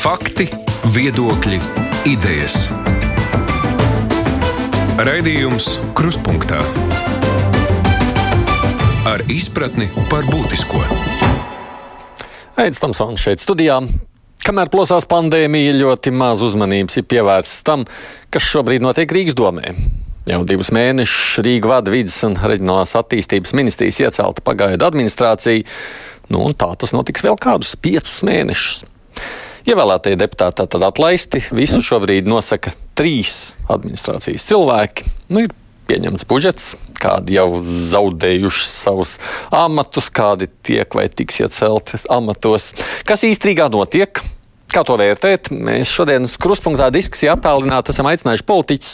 Fakti, viedokļi, idejas. Raidījums Kruspunkta ar izpratni par būtisko. Aizsmeļamies Tamsons šeit studijā. Kamēr plosās pandēmija, ļoti maz uzmanības ir pievērsts tam, kas šobrīd notiek Rīgas domē. Jau divus mēnešus Rīga vada vidas un reģionālās attīstības ministrijas iecelta pagaidu administrācija, nu un tā tas notiks vēl kādus piecus mēnešus. Ievēlētie deputāti tad atlaisti. Visu šobrīd nosaka trīs administrācijas cilvēki. Nu, ir pieņemts budžets, kādi jau zaudējuši savus amatus, kādi tiek vai tiks iecelti amatos. Kas īstenībā notiek? Kā to vērtēt? Mēs šodienas kruspunktā diskusijā attālināti esam aicinājuši politiķus,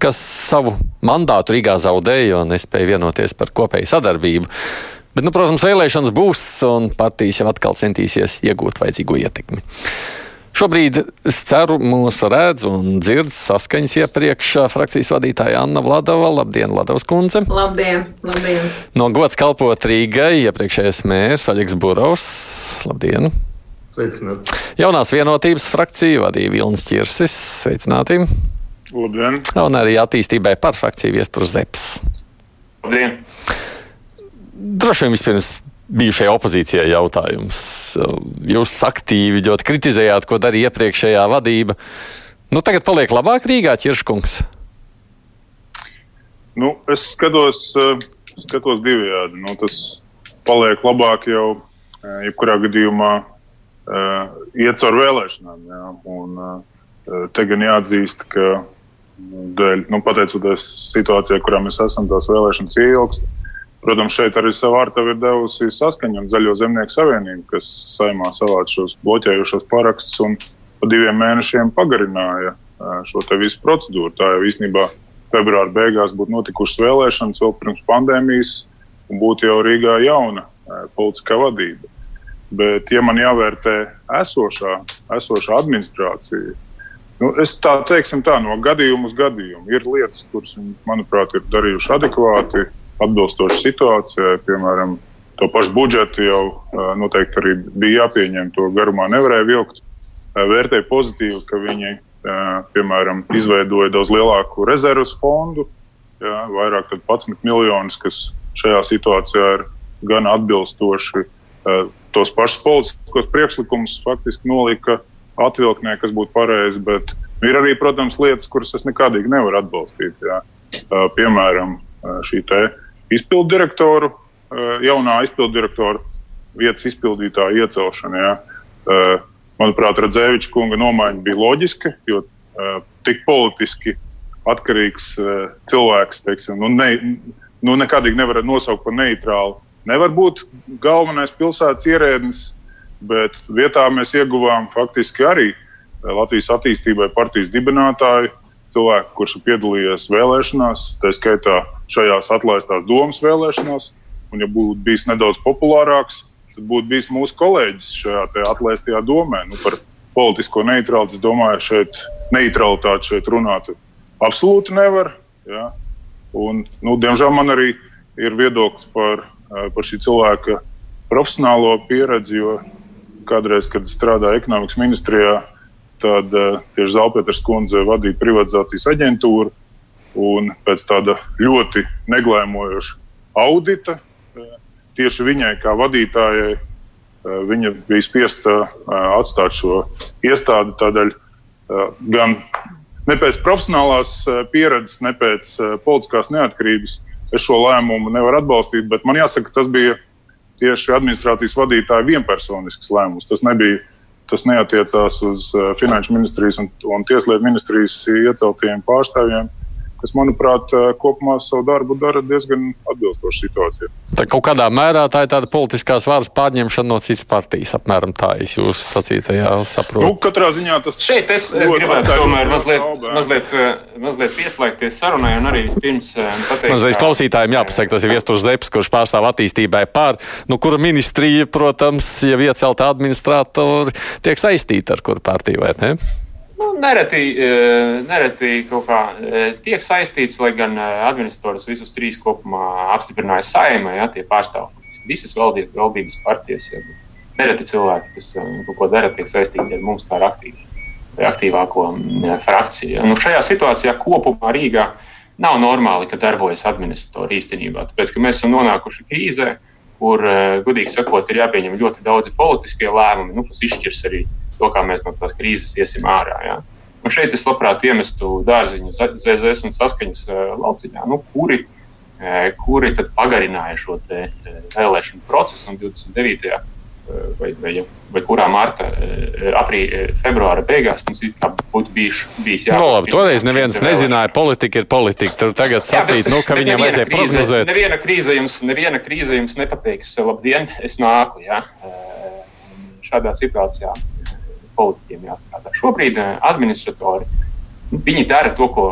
kas savu mandātu Rīgā zaudēja un nespēja vienoties par kopēju sadarbību. Bet, nu, protams, vēlēšanas būs, un partijas jau atkal centīsies iegūt vajadzīgo ietekmi. Šobrīd es ceru, mūsu redz un dzird saskaņas iepriekš frakcijas vadītāja Anna Vladova. Labdien, Vladovas kundze! Labdien! labdien. No gods kalpot Rīgai iepriekšējais mērs Aļeks Burovs. Labdien! Sveicināti! Jaunās vienotības frakcija vadīja Vilnis Čirsis. Sveicināti! Labdien! Un arī attīstībai par frakciju viestur Zeps. Labdien! Droši vien vispirms bijušajai opozīcijai jautājums. Jūs aktīvi ļoti kritizējāt, ko darīja iepriekšējā vadība. Nu, tagad paliek labāk Rīgā, Čirškungs. Nu, es skatos, skatos divējādi. Nu, tas paliek labāk jau jebkurā gadījumā iet caur vēlēšanām. Jā, un, te gan jāatzīst, ka dēļ, nu, pateicoties situācijai, kurā mēs esam, tās vēlēšanas ilgst. Protams, šeit arī savu vārtavu ir devusi saskaņa un Zaļo zemnieku savienība, kas saimā savāc šos bloķējušos parakstus un pa diviem mēnešiem pagarināja šo visu procedūru. Tā jau īstenībā februāra beigās būtu notikušas vēlēšanas vēl pirms pandēmijas un būtu jau Rīgā jauna politiskā vadība. Bet, ja man jāvērtē esošā, esošā administrācija, nu, es tā teiksim tā, no gadījuma uz gadījumu ir lietas, kuras, manuprāt, ir darījuši adekvāti atbilstoši situācijai. Piemēram, to pašu budžetu jau noteikti arī bija jāpieņem. To garumā nevarēja vilkt. Vērtēju pozitīvi, ka viņi, piemēram, izveidoja daudz lielāku rezerves fondu, jā, vairāk par 11 miljonus, kas šajā situācijā ir gan atbilstoši. Tos pašus politiskos priekšlikumus faktiski nolika atvilknē, kas būtu pareizi, bet ir arī, protams, lietas, kuras es nekādīgi nevaru atbalstīt. Jā. Piemēram, šī te izpildu direktoru, eh, jaunā izpildu direktora vietas izpildītāja iecelšana. Ja. Eh, manuprāt, Radzēviča kunga nomaiņa bija loģiska, jo eh, tik politiski atkarīgs cilvēks, teiksim, nu, ne, nu nekādīgi nevar nosaukt par neitrālu. Nevar būt galvenais pilsētas ierēdnis, bet vietā mēs ieguvām faktiski arī Latvijas attīstībai partijas dibinātāju, cilvēku, kurš ir piedalījies vēlēšanās, tā skaitā šajās atlaistās domas vēlēšanās. Un, ja būtu bijis nedaudz populārāks, tad būtu bijis mūsu kolēģis šajā atlaistajā domē. Nu, par politisko neitrālitāti, es domāju, šeit neitralitāti šeit runāt absolūti nevar. Ja? Un, nu, diemžēl man arī ir viedoklis par, eh, par šī cilvēka profesionālo pieredzi, jo kādreiz, kad strādāju ekonomikas ministrijā, tad uh, tieši Zalpēters kundze vadīja privatizācijas aģentūru. Un pēc tāda ļoti neglēmojoša audita, uh, tieši viņai kā vadītājai, uh, viņa bija spiesta atstāt šo iestādi tādēļ gan ne pēc profesionālās pieredzes, ne pēc politiskās neatkarības. Es šo lēmumu nevaru atbalstīt, bet man jāsaka, tas bija tieši administrācijas vadītāja vienpersonisks lēmums. Tas nebija Tas neatiecās uz Finanšu ministrijas un, un Tieslietu ministrijas ieceltajiem pārstāvjiem kas, manuprāt, uh, kopumā savu darbu dara diezgan atbilstoši situācijai. Tā kaut kādā mērā tā ir tāda politiskās varas pārņemšana no citas partijas. Apmēram tā es jūsu sacītajā saprotu. Nu, katrā ziņā tas šeit es, es gribētu tomēr mazliet, mazliet, uh, mazliet pieslēgties sarunai un arī vispirms pateikt. Mazliet klausītājiem jāpasaka, tas ir Viesturs Zeps, kurš pārstāv attīstībai pār, nu, kura ministrija, protams, jau iecelta administratori tiek saistīta ar kuru partiju, vai ne? Nu, nereti, e, nereti kaut kā e, tiek saistīts, lai gan e, administrators visus trīs kopumā apstiprināja saimē, ja tie pārstāv visas valdības, valdības partijas. Ja. nereti cilvēki, kas kaut ko dara, tiek saistīti ar mums kā ar aktīvu vai aktīvāko frakciju. Nu, šajā situācijā kopumā Rīgā nav normāli, ka darbojas administratori īstenībā. Tāpēc, ka mēs esam nonākuši krīzē, kur, gudīgi sakot, ir jāpieņem ļoti daudzi politiskie lēmumi, nu, kas izšķirs arī to, kā mēs no tās krīzes iesim ārā. Ja. Un šeit es labprāt iemestu dārziņu, ZZS un saskaņas lauciņā, nu, kuri, kuri tad pagarināja šo vēlēšanu procesu un 29 vai, vai, vai kurā marta, aprīļa, februāra beigās mums būtu bijis, bijis jābūt. No, labi, toreiz neviens nezināja, politika ir politika. Tur tagad sacīt, Jā, bet, nu, ka viņiem vajadzēja krīze, prognozēt. Neviena krīze, jums, neviena krīze jums nepateiks, labdien, es nāku. Ja? Šādā situācijā politiķiem jāstrādā. Šobrīd administratori, nu, viņi dara to, ko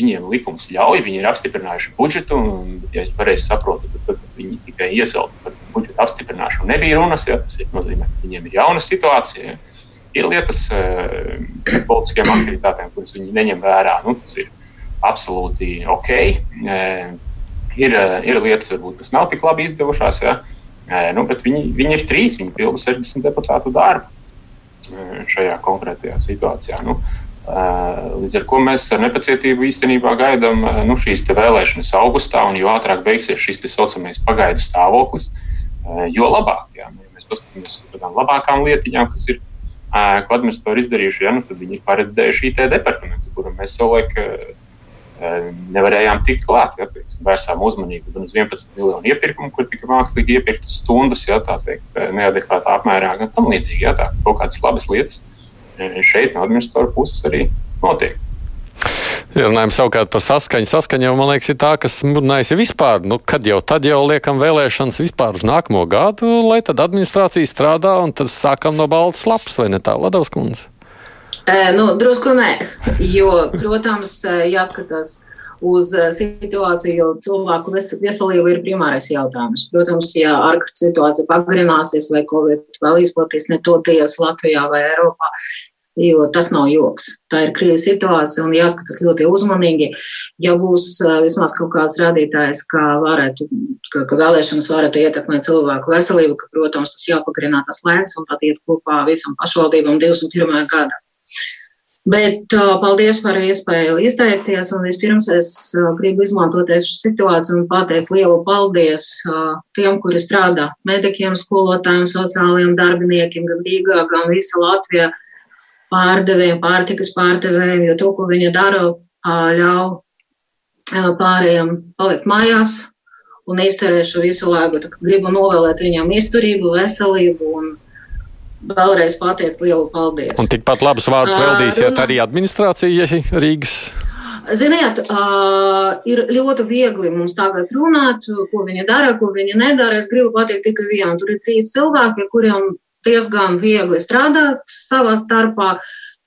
viņiem likums ļauj, viņi ir apstiprinājuši budžetu, un, ja es pareizi saprotu, tad, tad, tad viņi tikai iesauktu par budžeta apstiprināšanu. Nebija runas, ja tas nozīmē, ka viņiem ir jauna situācija. Ir lietas uh, politiskiem aktivitātēm, kuras viņi neņem vērā. Nu, tas ir absolūti ok. Uh, ir, ir lietas, varbūt, kas nav tik labi izdevušās, ja? nu, bet viņi, viņi ir trīs, viņi pilda 60 deputātu darbu šajā konkrētajā situācijā. Nu, Līdz ar to mēs ar nepacietību īstenībā gaidām nu, šīs vēlēšanas augustā, un jo ātrāk beigsies šis tā saucamais pagaidu stāvoklis, jo labāk. Jā. Ja mēs paskatāmies uz tādām labākām lietiņām, kas ir, ko administratori izdarījuši, ja, nu, tad viņi ir paredzējuši IT departamentu, kuram mēs savulaik nevarējām tikt klāt. Ja, vērsām uzmanību gan uz 11 miljonu iepirkumu, kur tika mākslīgi iepirktas stundas, ja tā teikt, neadekvātā apmērā, gan tam līdzīgi. Ja, tā, kaut kādas labas lietas šeit no administratora puses arī notiek. Runājot savukārt par saskaņu. Saskaņa jau, man liekas, ir tā, kas mudinājusi vispār, nu, kad jau tad jau liekam vēlēšanas vispār uz nākamo gadu, lai tad administrācija strādā un tad sākam no baltas lapas, vai ne tā, Ladovs kundze? E, nu, drusku nē, jo, protams, jāskatās uz situāciju, jo cilvēku veselība ir primārais jautājums. Protams, ja ārkārtas situācija pagarināsies vai Covid vēl izplatīsies ne to tiesa Latvijā vai Eiropā, jo tas nav joks. Tā ir krīzes situācija un jāskatās ļoti uzmanīgi. Ja būs vismaz kaut kāds rādītājs, kā varētu, ka, ka vēlēšanas varētu ietekmēt cilvēku veselību, ka, protams, tas jāpagarinā tas laiks un tad iet kopā visam pašvaldībam 21. gadam. Bet uh, paldies par iespēju izteikties. Un vispirms es uh, gribu izmantot situāciju un pateikt lielu paldies uh, tiem, kuri strādā medikiem, skolotājiem, sociālajiem darbiniekiem, gan Rīgā, gan visa Latvijā pārdevējiem, pārtikas pārdevējiem, jo to, ko viņi dara, ļauj pārējiem palikt mājās un izterēt šo visu laiku. Gribu novēlēt viņam izturību, veselību un vēlreiz pateikt lielu paldies. Un tikpat labus vārdus veldīsiet uh, arī administrācija Rīgas. Ziniet, uh, ir ļoti viegli mums tagad runāt, ko viņi dara, ko viņi nedara. Es gribu pateikt tikai vienu. Tur ir trīs cilvēki, kuriem diezgan viegli strādāt savā starpā.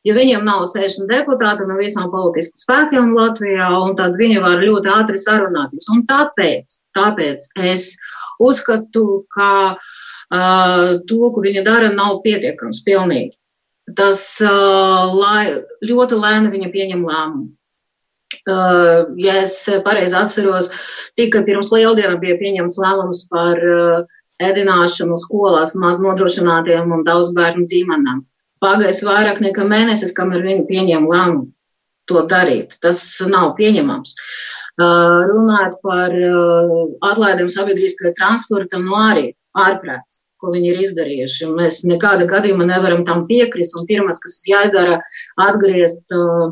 Ja viņiem nav 60 deputāti no visām politiskām spēkiem Latvijā, tad viņi var ļoti ātri sarunāties. Un tāpēc, tāpēc es uzskatu, ka uh, to, ko viņi dara, nav pietiekams pilnīgi. Tas lai, ļoti lēni viņa pieņem lēmumu. Ja es pareizi atceros, tika pirms lieldienām bija pieņemts lēmums par ēdināšanu skolās maz nodrošinātiem un daudz bērnu ģimenēm. Pagājis vairāk nekā mēnesis, kamēr viņi pieņēma lēmumu to darīt. Tas nav pieņemams. Runāt par atlaidēm sabiedriskajā transportam, no arī ārprāts ko viņi ir izdarījuši. Mēs nekāda gadījumā nevaram tam piekrist. Pirmais, kas jādara, atgriezt uh,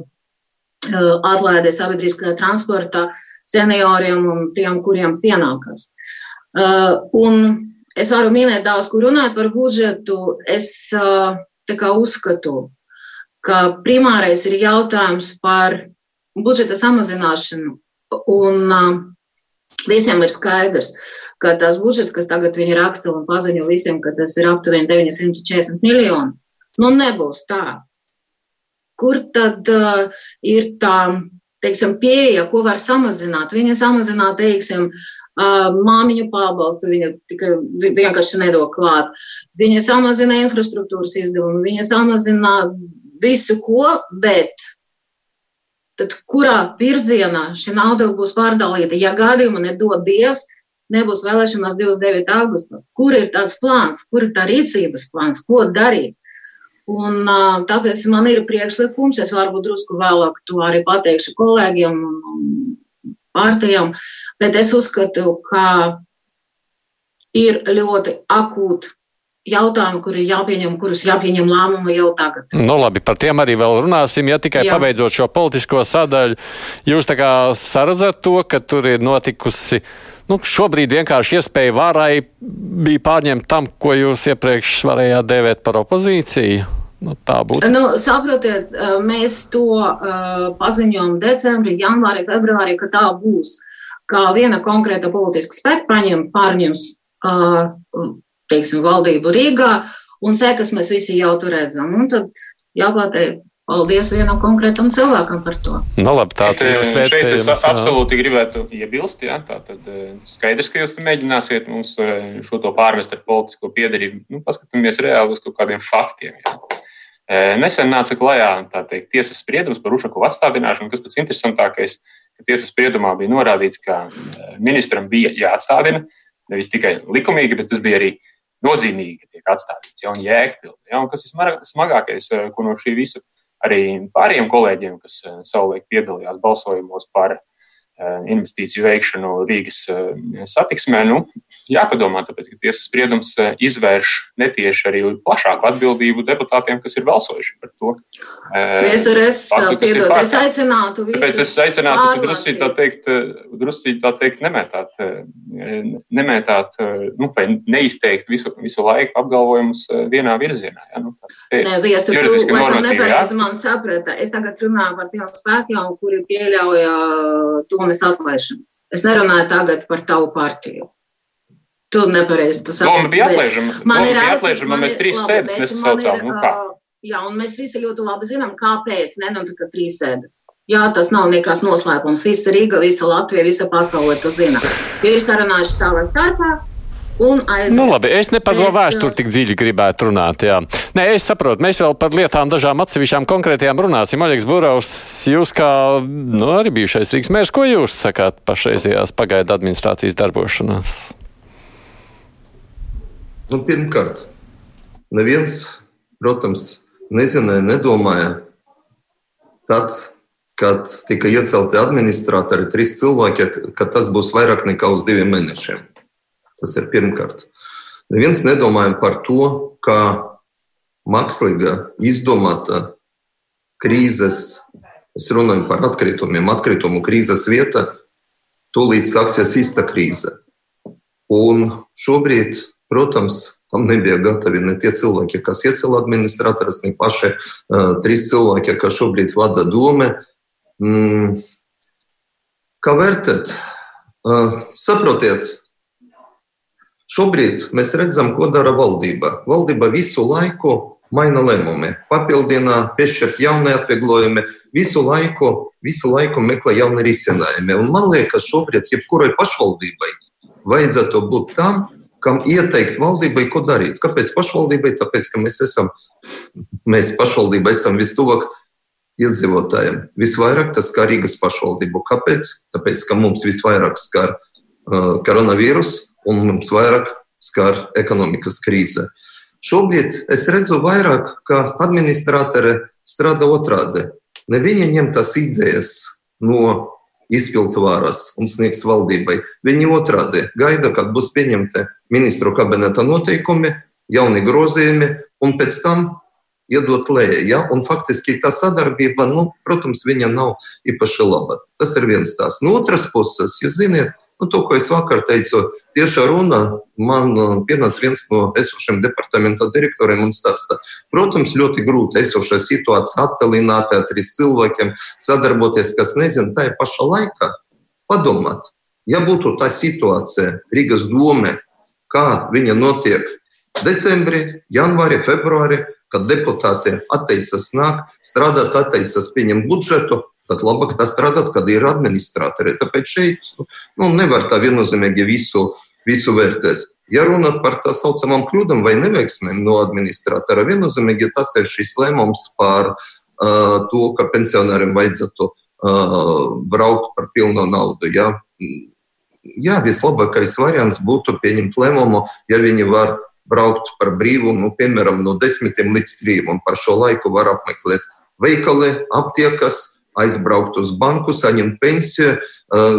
atlaidi sabiedriskajā transportā senioriem un tiem, kuriem pienākas. Uh, Es varu minēt daudz, kur runāt par budžetu. Es kā, uzskatu, ka primārais ir jautājums par budžeta samazināšanu. Un visiem ir skaidrs, ka tas budžets, kas tagad viņi raksta un paziņo visiem, ka tas ir aptuveni 940 miljoni, nu nebūs tā. Kur tad uh, ir tā, teiksim, pieeja, ko var samazināt? Viņa samazināt, teiksim, uh, Māmiņu pabalstu viņa tikai vienkārši nedod klāt. Viņa samazina infrastruktūras izdevumu, viņa samazina visu ko, bet tad kurā virzienā šī nauda būs pārdalīta? Ja gadījumā nedod Dievs, nebūs vēlēšanās 29. augustā. Kur ir tāds plāns, kur ir tā rīcības plāns, ko darīt? Un, tāpēc man ir priekšlikums, es varbūt drusku vēlāk to arī pateikšu kolēģiem un pārtajām, bet es uzskatu, ka ir ļoti akūti jautājumi, kur ir jāpieņem, kurus jāpieņem lēmumi jau tagad. Nu, labi, par tiem arī vēl runāsim. Ja tikai Jā. pabeidzot šo politisko sadaļu, jūs tā kā saredzat to, ka tur ir notikusi. Nu, šobrīd vienkārši iespēja varai bija pārņemt tam, ko jūs iepriekš varējāt dēvēt par opozīciju. Nu, tā būtu. Nu, saprotiet, mēs to uh, paziņojam decembrī, janvārī, februārī, ka tā būs. Kā viena konkrēta politiska spēka paņem, pārņems uh, teiksim, valdību Rīgā, un sekas mēs visi jau tur redzam. Un tad jāpateic paldies vienam konkrētam cilvēkam par to. Nu, labi, tāds ir jūsu vērtējums. Es absolūti gribētu iebilst, jā, tā tad skaidrs, ka jūs mēģināsiet mums šo to pārmest ar politisko piedarību. Nu, paskatāmies reāli uz kaut kādiem faktiem. Jā. Nesen nāca klajā teikt, tiesas spriedums par Ušaku atstādināšanu, kas pats interesantākais, ka tiesas spriedumā bija norādīts, ka ministram bija jāatstādina nevis tikai likumīgi, bet tas bija arī nozīmīgi tiek atstādīts, ja, un jēgpilni. Ja, un kas ir smagākais, eh, ko no šī visa arī pārējiem kolēģiem, kas eh, savulaik piedalījās balsojumos par investīciju veikšanu Rīgas satiksmē. Nu, jāpadomā, tāpēc, ka tiesas spriedums izvērš netieši arī plašāku atbildību deputātiem, kas ir balsojuši par to. Es, es, piedod, es aicinātu visus. Tāpēc es aicinātu drusci tā teikt, drusci tā teikt nemētāt, nemētāt, nu, vai neizteikt visu, visu laiku apgalvojumus vienā virzienā. Ja? Nu, Nē, viestur, tu laikam nepareizi man saprata. Es tagad runāju par tiem spēkiem, kuri pieļauja to domas atlaišanu. Es nerunāju tagad par tavu partiju. Tu nepareizi tas saproti. Doma bija atlaižama. Man ir atlaižama, mēs trīs sēdes nesasaucām. Nu, kā? Jā, un mēs visi ļoti labi zinām, kāpēc nenotika trīs sēdes. Jā, tas nav nekas noslēpums. Visa Rīga, visa Latvija, visa pasaule to zina. Ir sarunājuši savā starpā, Nu, labi, es ne par to vēsturi tik dziļi gribētu runāt. Jā. Nē, es saprotu, mēs vēl par lietām dažām atsevišķām konkrētajām runāsim. Oļegs Burovs, jūs kā nu, arī bijušais Rīgas mērs, ko jūs sakāt pašreizējās pagaidu administrācijas darbošanās? Nu, pirmkārt, neviens, protams, nezināja, nedomāja tad, kad tika iecelti administratori, trīs cilvēki, ka tas būs vairāk nekā uz diviem mēnešiem. Tas ir pirmkārt. Neviens nedomāja par to, ka mākslīga, izdomāta krīzes, es runāju par atkritumiem, atkritumu krīzes vieta, tūlīt sāksies īsta krīze. Un šobrīd, protams, tam nebija gatavi ne tie cilvēki, kas iecēla administratorus, ne paši uh, trīs cilvēki, kas šobrīd vada dome. Mm, kā vērtēt? Uh, saprotiet, Šobrīd mēs redzam, ko dara valdība. Valdība visu laiku maina lēmumi, papildina, piešķirt jauni atvieglojumi, visu laiku, visu laiku meklē jauni risinājumi. Un man liekas, šobrīd jebkurai pašvaldībai vajadzētu būt tam, kam ieteikt valdībai, ko darīt. Kāpēc pašvaldībai? Tāpēc, ka mēs esam, mēs pašvaldība esam vistuvāk iedzīvotājiem. Visvairāk tas skar Rīgas pašvaldību. Kāpēc? Tāpēc, ka mums visvairāk skar uh, koronavīrus, un mums vairāk skar ekonomikas krīze. Šobrīd es redzu vairāk, ka administratori strādā otrādi. Ne viņi ņem tās idejas no izpildu varas un sniegs valdībai. Viņi otrādi gaida, kad būs pieņemti ministru kabineta noteikumi, jauni grozījumi, un pēc tam iedot lēju. Ja? Un faktiski tā sadarbība, nu, protams, viņa nav īpaši laba. Tas ir viens tās. No otras puses, jūs zināt, Nu, to, ko es vakar teicu, tieša runa man uh, pienāca viens no esošiem departamenta direktoriem un stāsta. Protams, ļoti grūti esošā situācija attālināti ar trīs cilvēkiem sadarboties, kas nezina tajā pašā laikā. Padomāt, ja būtu tā situācija Rīgas dome, kā viņa notiek decembrī, janvārī, februārī, kad deputāti atteicas nāk, strādāt, atteicas pieņemt budžetu, tad labāk tas strādāt, kad ir administratori. Tāpēc šeit nu, nevar tā viennozīmīgi visu, visu vērtēt. Ja runa par tā saucamām kļūdām vai neveiksmēm no administratora, viennozīmīgi tas ir šis lēmums par uh, to, ka pensionāriem vajadzētu uh, braukt par pilnu naudu. Ja? jā, vislabākais variants būtu pieņemt lēmumu, ja viņi var braukt par brīvu, nu, piemēram, no desmitiem līdz trim, un par šo laiku var apmeklēt veikali, aptiekas, aizbraukt uz banku, saņemt pensiju.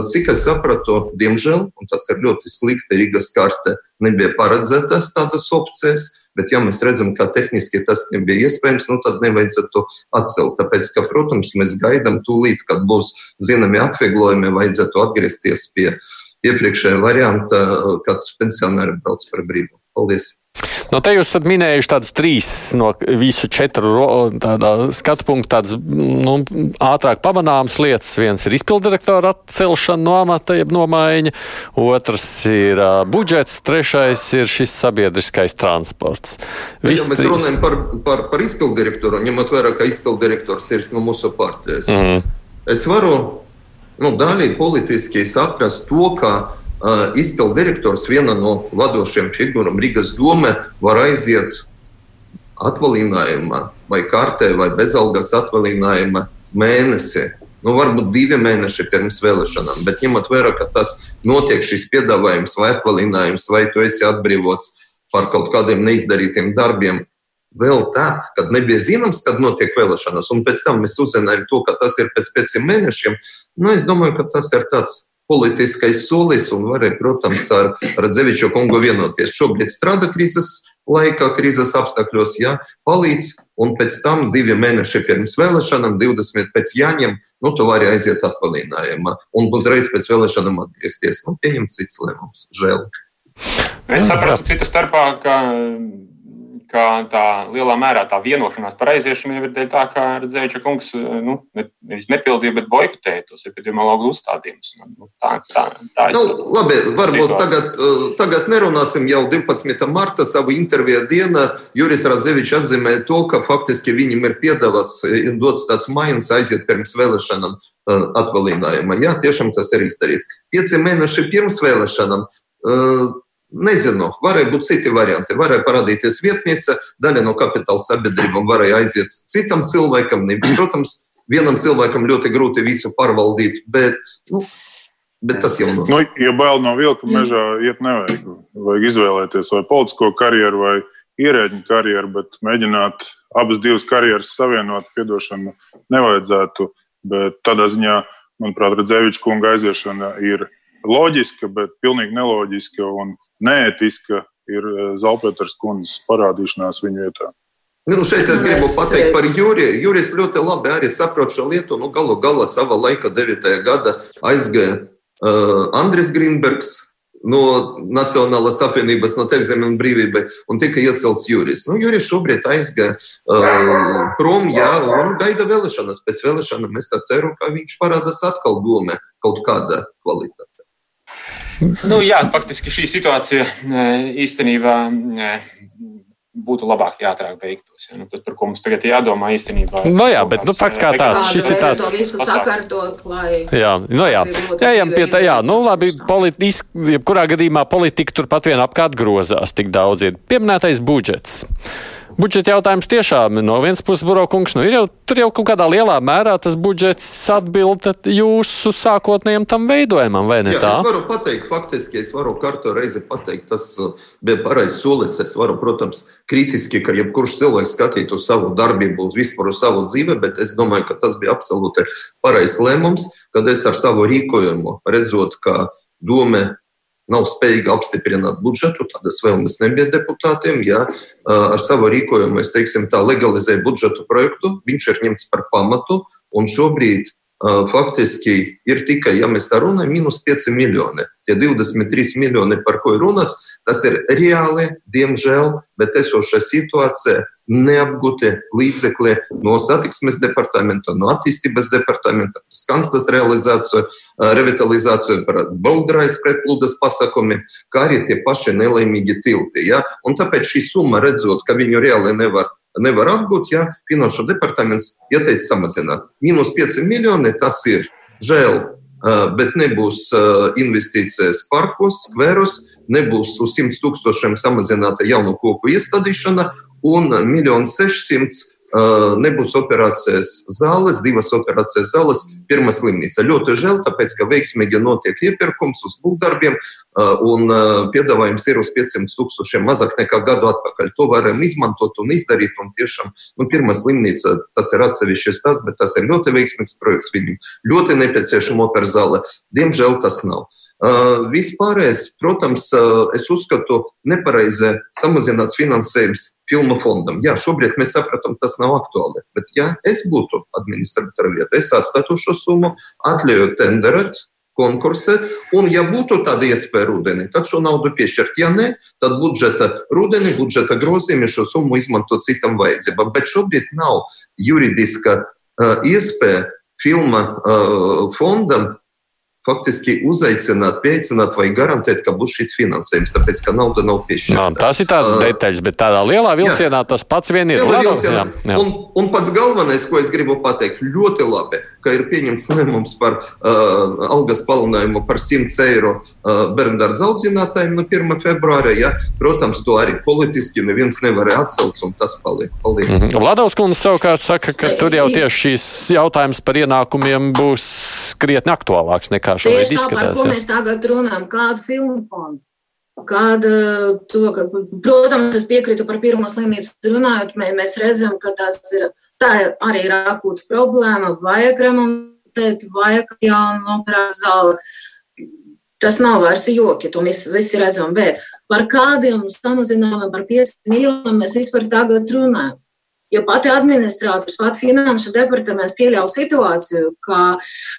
Cik es sapratu, diemžēl, un tas ir ļoti slikti, Rīgas karte nebija paredzētas tādas opcijas. Bet, ja mēs redzam, ka tehniski tas nebija iespējams, nu, tad nevajadzētu atcelt. Tāpēc, ka, protams, mēs gaidām tūlīt, kad būs zināmi atvieglojumi, vajadzētu atgriezties pie iepriekšējā varianta, kad pensionāri brauc par brīvu. Paldies! No te jūs esat minējuši tādas trīs no visu četru skatu punktu, tādas nu, ātrāk pamanāmas lietas. Viens ir izpildirektora atcelšana no amata, jeb nomaiņa, otrs ir uh, budžets, trešais ir šis sabiedriskais transports. Viss ja mēs trīs... runājam par, par, par izpildirektoru, ņemot vērā, ka izpildirektors ir no mūsu partijas. Mm. Es varu nu, daļai politiski saprast to, ka izpildu direktors, viena no vadošajām figūrām Rīgas doma, var aiziet atvaļinājumā, vai kārtē, vai bezalgas atvaļinājuma mēnesi. Nu, varbūt divi mēneši pirms vēlēšanām, bet ņemot vērā, ka tas notiek šis piedāvājums vai atvaļinājums, vai tu esi atbrīvots par kaut kādiem neizdarītiem darbiem, vēl tad, kad nebija zināms, kad notiek vēlēšanas, un pēc tam mēs uzzinājām to, ka tas ir pēc pieciem mēnešiem, nu, es domāju, ka tas ir tāds politiskais solis un varēja, protams, ar Radzeviču kungu vienoties. Šobrīd strādā krīzes laikā, krīzes apstākļos, jā, palīdz, un pēc tam divi mēneši pirms vēlēšanām, 20 pēc jāņem, nu, tu vari aiziet atvaļinājumā un uzreiz pēc vēlēšanām atgriezties. Nu, pieņemt cits lēmums. Žēl. Es sapratu, cita starpā, ka ka tā lielā mērā tā vienošanās par aiziešanu jau ir dēļ tā, ka Redzēviča kungs nu, nevis nepildīja, bet boikotēja tos epidemiologu uzstādījumus. Nu, tā, tā, tā nu, labi, varbūt tagad, tagad nerunāsim jau 12. marta savu interviju dienā. Juris Radzevičs atzīmē to, ka faktiski viņam ir piedāvāts, dots tāds maiņas aiziet pirms vēlēšanām atvaļinājumā. Jā, tiešām tas ir izdarīts. Pieci mēneši pirms vēlēšanām Nezinu, varēja būt citi varianti. Varēja parādīties vietnīca, daļa no kapitāla sabiedrībām varēja aiziet citam cilvēkam. Protams, vienam cilvēkam ļoti grūti visu pārvaldīt, bet, nu, bet tas jau nav. Nu, ja bail no vilka mežā iet nevajag. Vajag izvēlēties vai politisko karjeru vai ierēģiņu karjeru, bet mēģināt abas divas karjeras savienot, piedošanu nevajadzētu. Bet tādā ziņā, manuprāt, Redzēviča kunga aiziešana ir loģiska, bet pilnīgi neloģiska. Un neētiska ir eh, Zalpēters kundzes parādīšanās viņa vietā. Nu, šeit es gribu pateikt par Juriju. Jurijs ļoti labi arī saprot šo lietu. Nu, galu galā savā laikā, 9. gada, aizgāja uh, Andris Grīnbergs no Nacionālās apvienības, no Tevis un brīvība, un tika iecelts Jurijs. Nu, Jurijs šobrīd aizgāja uh, prom, jā, un gaida vēlēšanas. Pēc vēlēšanām es ceru, ka viņš parādās atkal domē kaut kāda kvalitāte. Nu, jā, faktiski šī situācija e, īstenībā e, būtu labāk, ja ātrāk beigtos. Ja? Nu, tas, par ko mums tagad jādomā, īstenībā. No nu jā, bet nu, fakts kā tāds, šis ir tāds. Sakārtot, lai. Jā, no jā. Ejam pie tā, jā, nu labi, politiski, jebkurā gadījumā politika turpat vien apkārt grozās tik daudz ir. Pieminētais budžets. Budžeta jautājums tiešām no vienas puses, Burokungs, nu jau tur jau kaut kādā lielā mērā tas budžets atbild jūsu sākotnējam tam veidojumam, vai ne Jā, tā? Es varu pateikt, faktiski es varu kārto reizi pateikt, tas uh, bija pareizs solis. Es varu, protams, kritiski, ka jebkurš cilvēks skatītu savu darbību, vispār uz savu dzīvi, bet es domāju, ka tas bija absolūti pareizs lēmums, kad es ar savu rīkojumu redzot, ka doma nav spējīga apstiprināt budžetu, tādas vēlmes nebija deputātiem. Ja ar savu rīkojumu es teiksim, tā legalizēju budžetu projektu, viņš ir ņemts par pamatu, un šobrīd faktiski ir tikai, ja mēs tā runājam, minus 5 miljoni. Tie 23 miljoni, par ko ir runāts, tas ir reāli, diemžēl, bet esošā situācija neapgūti līdzekļi no satiksmes departamenta, no attīstības departamenta, skanstas realizāciju, revitalizāciju, par boldrais pretplūdes pasakumi, kā arī tie paši nelaimīgi tilti. Ja? Un tāpēc šī summa, redzot, ka viņu reāli nevar nevar apgūt, ja finanšu departaments ieteica samazināt. Minus 5 miljoni tas ir žēl, bet nebūs investīcijas parkos, skveros, nebūs uz 100 tūkstošiem samazināta jaunu koku iestādīšana un 1 600 nebūs operācijas zāles, divas operācijas zāles, pirmā slimnīca. Ļoti žēl, tāpēc, ka veiksmīgi notiek iepirkums uz būvdarbiem, un piedāvājums ir uz 500 tūkstošiem mazāk nekā gadu atpakaļ. To varam izmantot un izdarīt, un tiešām, nu, pirmā slimnīca, tas ir atsevišķs tas, bet tas ir ļoti veiksmīgs projekts, viņam ļoti nepieciešama operas zāle. Diemžēl tas nav. Uh, vispārējais, protams, uh, es uzskatu, nepareizi samazināts finansējums filmu fondam. Jā, šobrīd mēs saprotam, tas nav aktuāli. Bet, ja es būtu administratora vietā, es atstātu šo summu, atļauju tenderēt, konkursēt, un, ja būtu tāda iespēja rudenī, tad šo naudu piešķirt. Ja nē, tad budžeta rudenī, budžeta grozījumi šo summu izmanto citam vajadzībām. Bet šobrīd nav juridiska uh, iespēja filma uh, fondam faktiski uzaicināt, pieaicināt vai garantēt, ka būs šis finansējums, tāpēc ka nauda nav piešķirta. No, tas ir tāds uh, detaļas, bet tādā lielā vilcienā jā. tas pats vien ir. Lielā vilcienā. Jā, jā. Un, un pats galvenais, ko es gribu pateikt, ļoti labi ka ir pieņemts lēmums par uh, algas palielinājumu par 100 eiro uh, bērnu audzinātājiem no 1. februāra. Ja? Protams, to arī politiski neviens nevarēja atcelt, un tas paliek. Paldies. Mm -hmm. Vladovs kundze savukārt saka, ka tur jau tieši šīs jautājums par ienākumiem būs krietni aktuālāks nekā šobrīd izskatās. Par ko mēs tagad runājam? Kādu filmu fondu? Kad, to, ka, protams, es piekrītu par pirmo slimnīcu runājot, mēs redzam, ka tas ir, tā arī ir akūta problēma, vajag remontēt, vajag jaunu operāciju zāli. Tas nav vairs joki, to mēs visi redzam, bet par kādiem samazinājumiem, par 5 miljoniem mēs vispār tagad runājam. Jo pati administrators, pati finanšu departaments pieļauj situāciju, ka,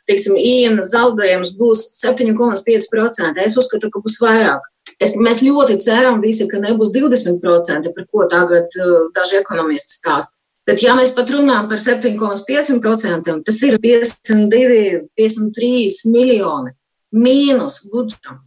teiksim, īena zaudējums būs 7,5%. Es uzskatu, ka būs vairāk. Es, mēs ļoti ceram, visi, ka nebūs 20%, par ko tagad uh, daži ekonomisti stāsta. Bet, ja mēs pat runājam par 7,5%, tas ir 52, 53 miljoni mīnus budžetam.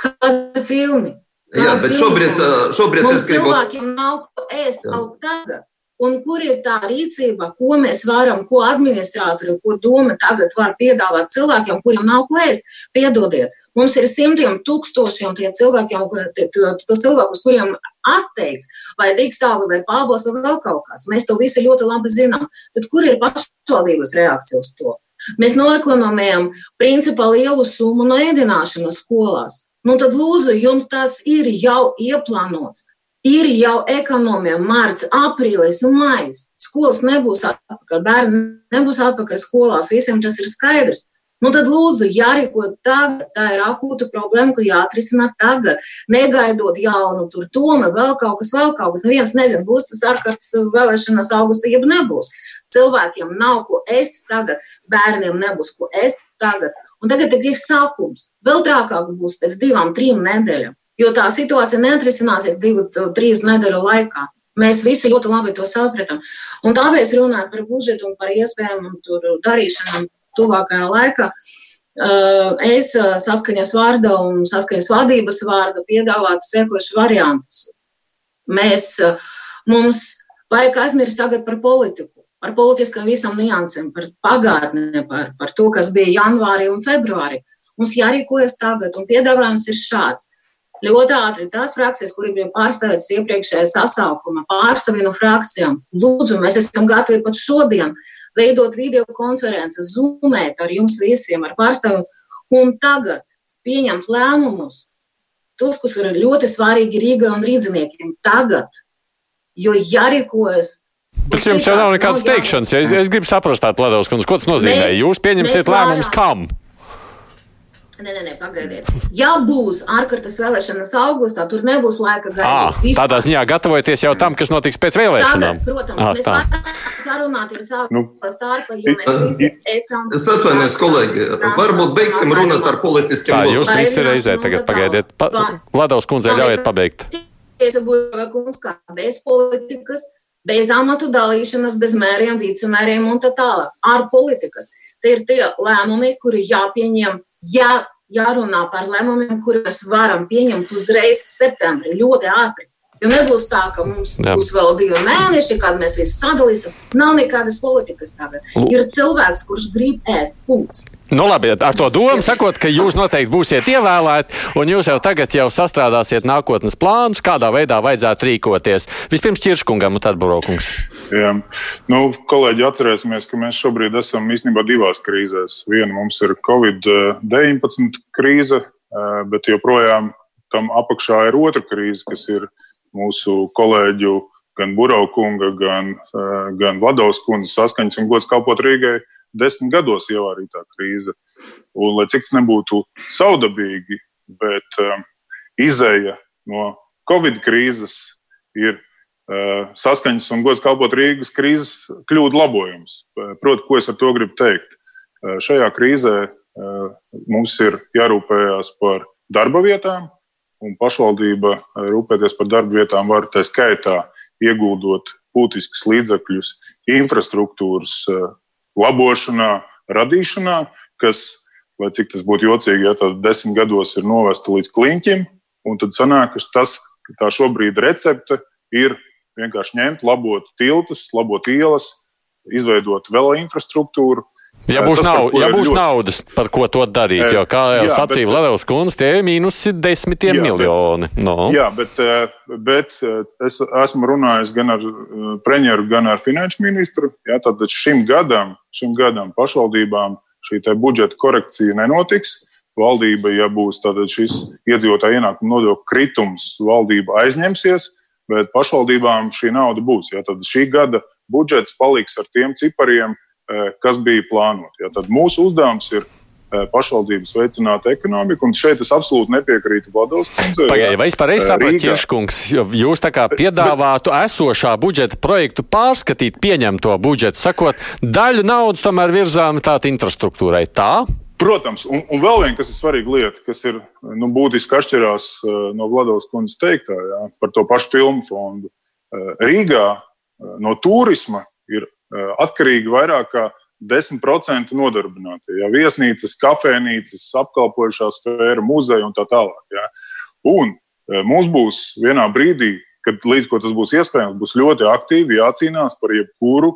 Kāda filma? Jā, bet šobrīd, uh, šobrīd es gribu. Cilvēkiem nav ko ēst jau tagad un kur ir tā rīcība, ko mēs varam, ko administratori, ko doma tagad var piedāvāt cilvēkiem, kuriem nav ko ēst. Piedodiet, mums ir simtiem tūkstošiem tie cilvēkiem, tos cilvēkus, kuriem atteikts, vai dīkstāvi, vai pābos, vai vēl kaut kas. Mēs to visi ļoti labi zinām. Bet kur ir pašvaldības reakcija uz to? Mēs noekonomējam principā lielu summu no ēdināšanas skolās. Nu, tad, lūdzu, jums tas ir jau ieplānots ir jau ekonomija, mārts, aprīlis un maijs. Skolas nebūs atpakaļ, bērni nebūs atpakaļ skolās, visiem tas ir skaidrs. Nu, tad, lūdzu, jārīko tagad. Tā ir akūta problēma, ko jāatrisina tagad. Negaidot jaunu, tur toma, vēl kaut kas, vēl kaut kas. Neviens nezina, būs tas ārkārtas vēlēšanas augustā, jeb nebūs. Cilvēkiem nav ko ēst tagad, bērniem nebūs ko ēst tagad. Un tagad ir sākums. Vēl trākāk būs pēc divām, trim nedēļām jo tā situācija neatrisināsies divu, trīs nedēļu laikā. Mēs visi ļoti labi to saprotam. Un tāpēc runāt par budžetu un par iespējamu darīšanu tuvākajā laikā. Es saskaņas vārda un saskaņas vadības vārda piedāvātu sekošu variantus. Mēs, mums vajag aizmirst tagad par politiku, par politiskām visam niansēm, par pagātni, par, par to, kas bija janvārī un februārī. Mums jārīkojas tagad, un piedāvājums ir šāds ļoti ātri tās frakcijas, kuri bija pārstāvētas iepriekšējā sasaukuma, pārstāvja no frakcijām. Lūdzu, mēs esam gatavi pat šodien veidot video konferences, zoomēt ar jums visiem, ar pārstāvjiem, un tagad pieņemt lēmumus, tos, kas ir ļoti svarīgi Rīgai un rīdziniekiem tagad, jo jārīkojas. Bet jums jau nav nekādas teikšanas. Ja es, es gribu saprast, Ladovs, ko tas nozīmē. Mēs, Jūs pieņemsiet lēmumus kam? Nē, nē, nē, pagaidiet. Ja būs ārkārtas vēlēšanas augustā, tur nebūs laika gaidīt. À, tādā ziņā gatavojieties jau tam, kas notiks pēc vēlēšanām. Tagad, protams, à, mēs tā. varam sarunāties nu, starpā, jo mēs visi esam. Es atvainojos, kolēģi, varbūt beigsim runāt ar politiskiem lūdzu. Jūs visi reizē tagad pagaidiet. Pa, Vladovs kundzei ļaujiet pabeigt. Bez politikas, bez amatu dalīšanas, bez mēriem, vicemēriem un tā tālāk. Ar politikas. Tie ir tie lēmumi, kuri jāpieņem ja jārunā par lēmumiem, kurus varam pieņemt uzreiz septembrī, ļoti ātri. Jo nebūs tā, ka mums Jā. būs vēl divi mēneši, kad mēs visu sadalīsim. Nav nekādas politikas tagad. Ir cilvēks, kurš grib ēst. Punkts. Nu, labi, ar to domu sakot, ka jūs noteikti būsiet ievēlēti, un jūs jau tagad jau sastrādāsiet nākotnes plānus, kādā veidā vajadzētu rīkoties. Vispirms Čirškungam un tad Burokungs. Jā, nu, kolēģi, atcerēsimies, ka mēs šobrīd esam īstenībā divās krīzēs. Viena mums ir Covid-19 krīze, eh, bet joprojām tam apakšā ir otra krīze, kas ir mūsu kolēģu gan Buraukunga, gan, eh, gan Vladovas kundzes saskaņas un gods kalpot Rīgai desmit gados ievārītā krīze. Un, lai cik tas nebūtu saudabīgi, bet um, izēja no Covid krīzes ir uh, saskaņas un gods kalpot Rīgas krīzes kļūdu labojums. Proti, ko es ar to gribu teikt? Uh, šajā krīzē uh, mums ir jārūpējas par darba vietām, un pašvaldība rūpēties par darba vietām var tā skaitā ieguldot būtiskus līdzekļus infrastruktūras labošanā, radīšanā, kas, lai cik tas būtu jocīgi, ja tad desmit gados ir novesta līdz kliņķim, un tad sanāk, ka tas, tā šobrīd recepte ir vienkārši ņemt, labot tiltus, labot ielas, izveidot vēl infrastruktūru, Ja būs, tas, nav, ja būs ļoti... naudas, par ko to darīt, jo, kā jau jā, sacīja bet, Levels kundze, tie ir mīnusi desmitiem jā, miljoni. Bet, no. Jā, bet, bet es esmu runājis gan ar premjeru, gan ar finanšu ministru. Jā, tad šim gadam, šim gadam pašvaldībām šī budžeta korekcija nenotiks. Valdība, ja būs šis iedzīvotāja ienākuma nodokļu kritums, valdība aizņemsies, bet pašvaldībām šī nauda būs. Jā, tad šī gada budžets paliks ar tiem cipariem, Eh, kas bija plānoti. Ja, tad mūsu uzdevums ir eh, pašvaldības veicināt ekonomiku, un šeit es absolūti nepiekrītu Vladovas kundzei. Pagaidiet, vai es pareizi eh, saprotu, Kirškungs, jūs tā kā piedāvātu esošā budžeta projektu pārskatīt, pieņemt to budžetu, sakot, daļu naudas tomēr virzām tātad infrastruktūrai. Tā? Protams, un, un vēl viena, kas ir svarīga lieta, kas ir nu, būtiski atšķirās no Vladovas kundzes teiktā jā, par to pašu filmu fondu. Rīgā no turisma ir Eh, atkarīgi vairāk kā 10% nodarbinātie. Ja, viesnīcas, kafejnīcas, apkalpojušā sfēra, muzeja un tā tālāk. Ja. Un eh, mums būs vienā brīdī, kad līdz ko tas būs iespējams, būs ļoti aktīvi jācīnās par jebkuru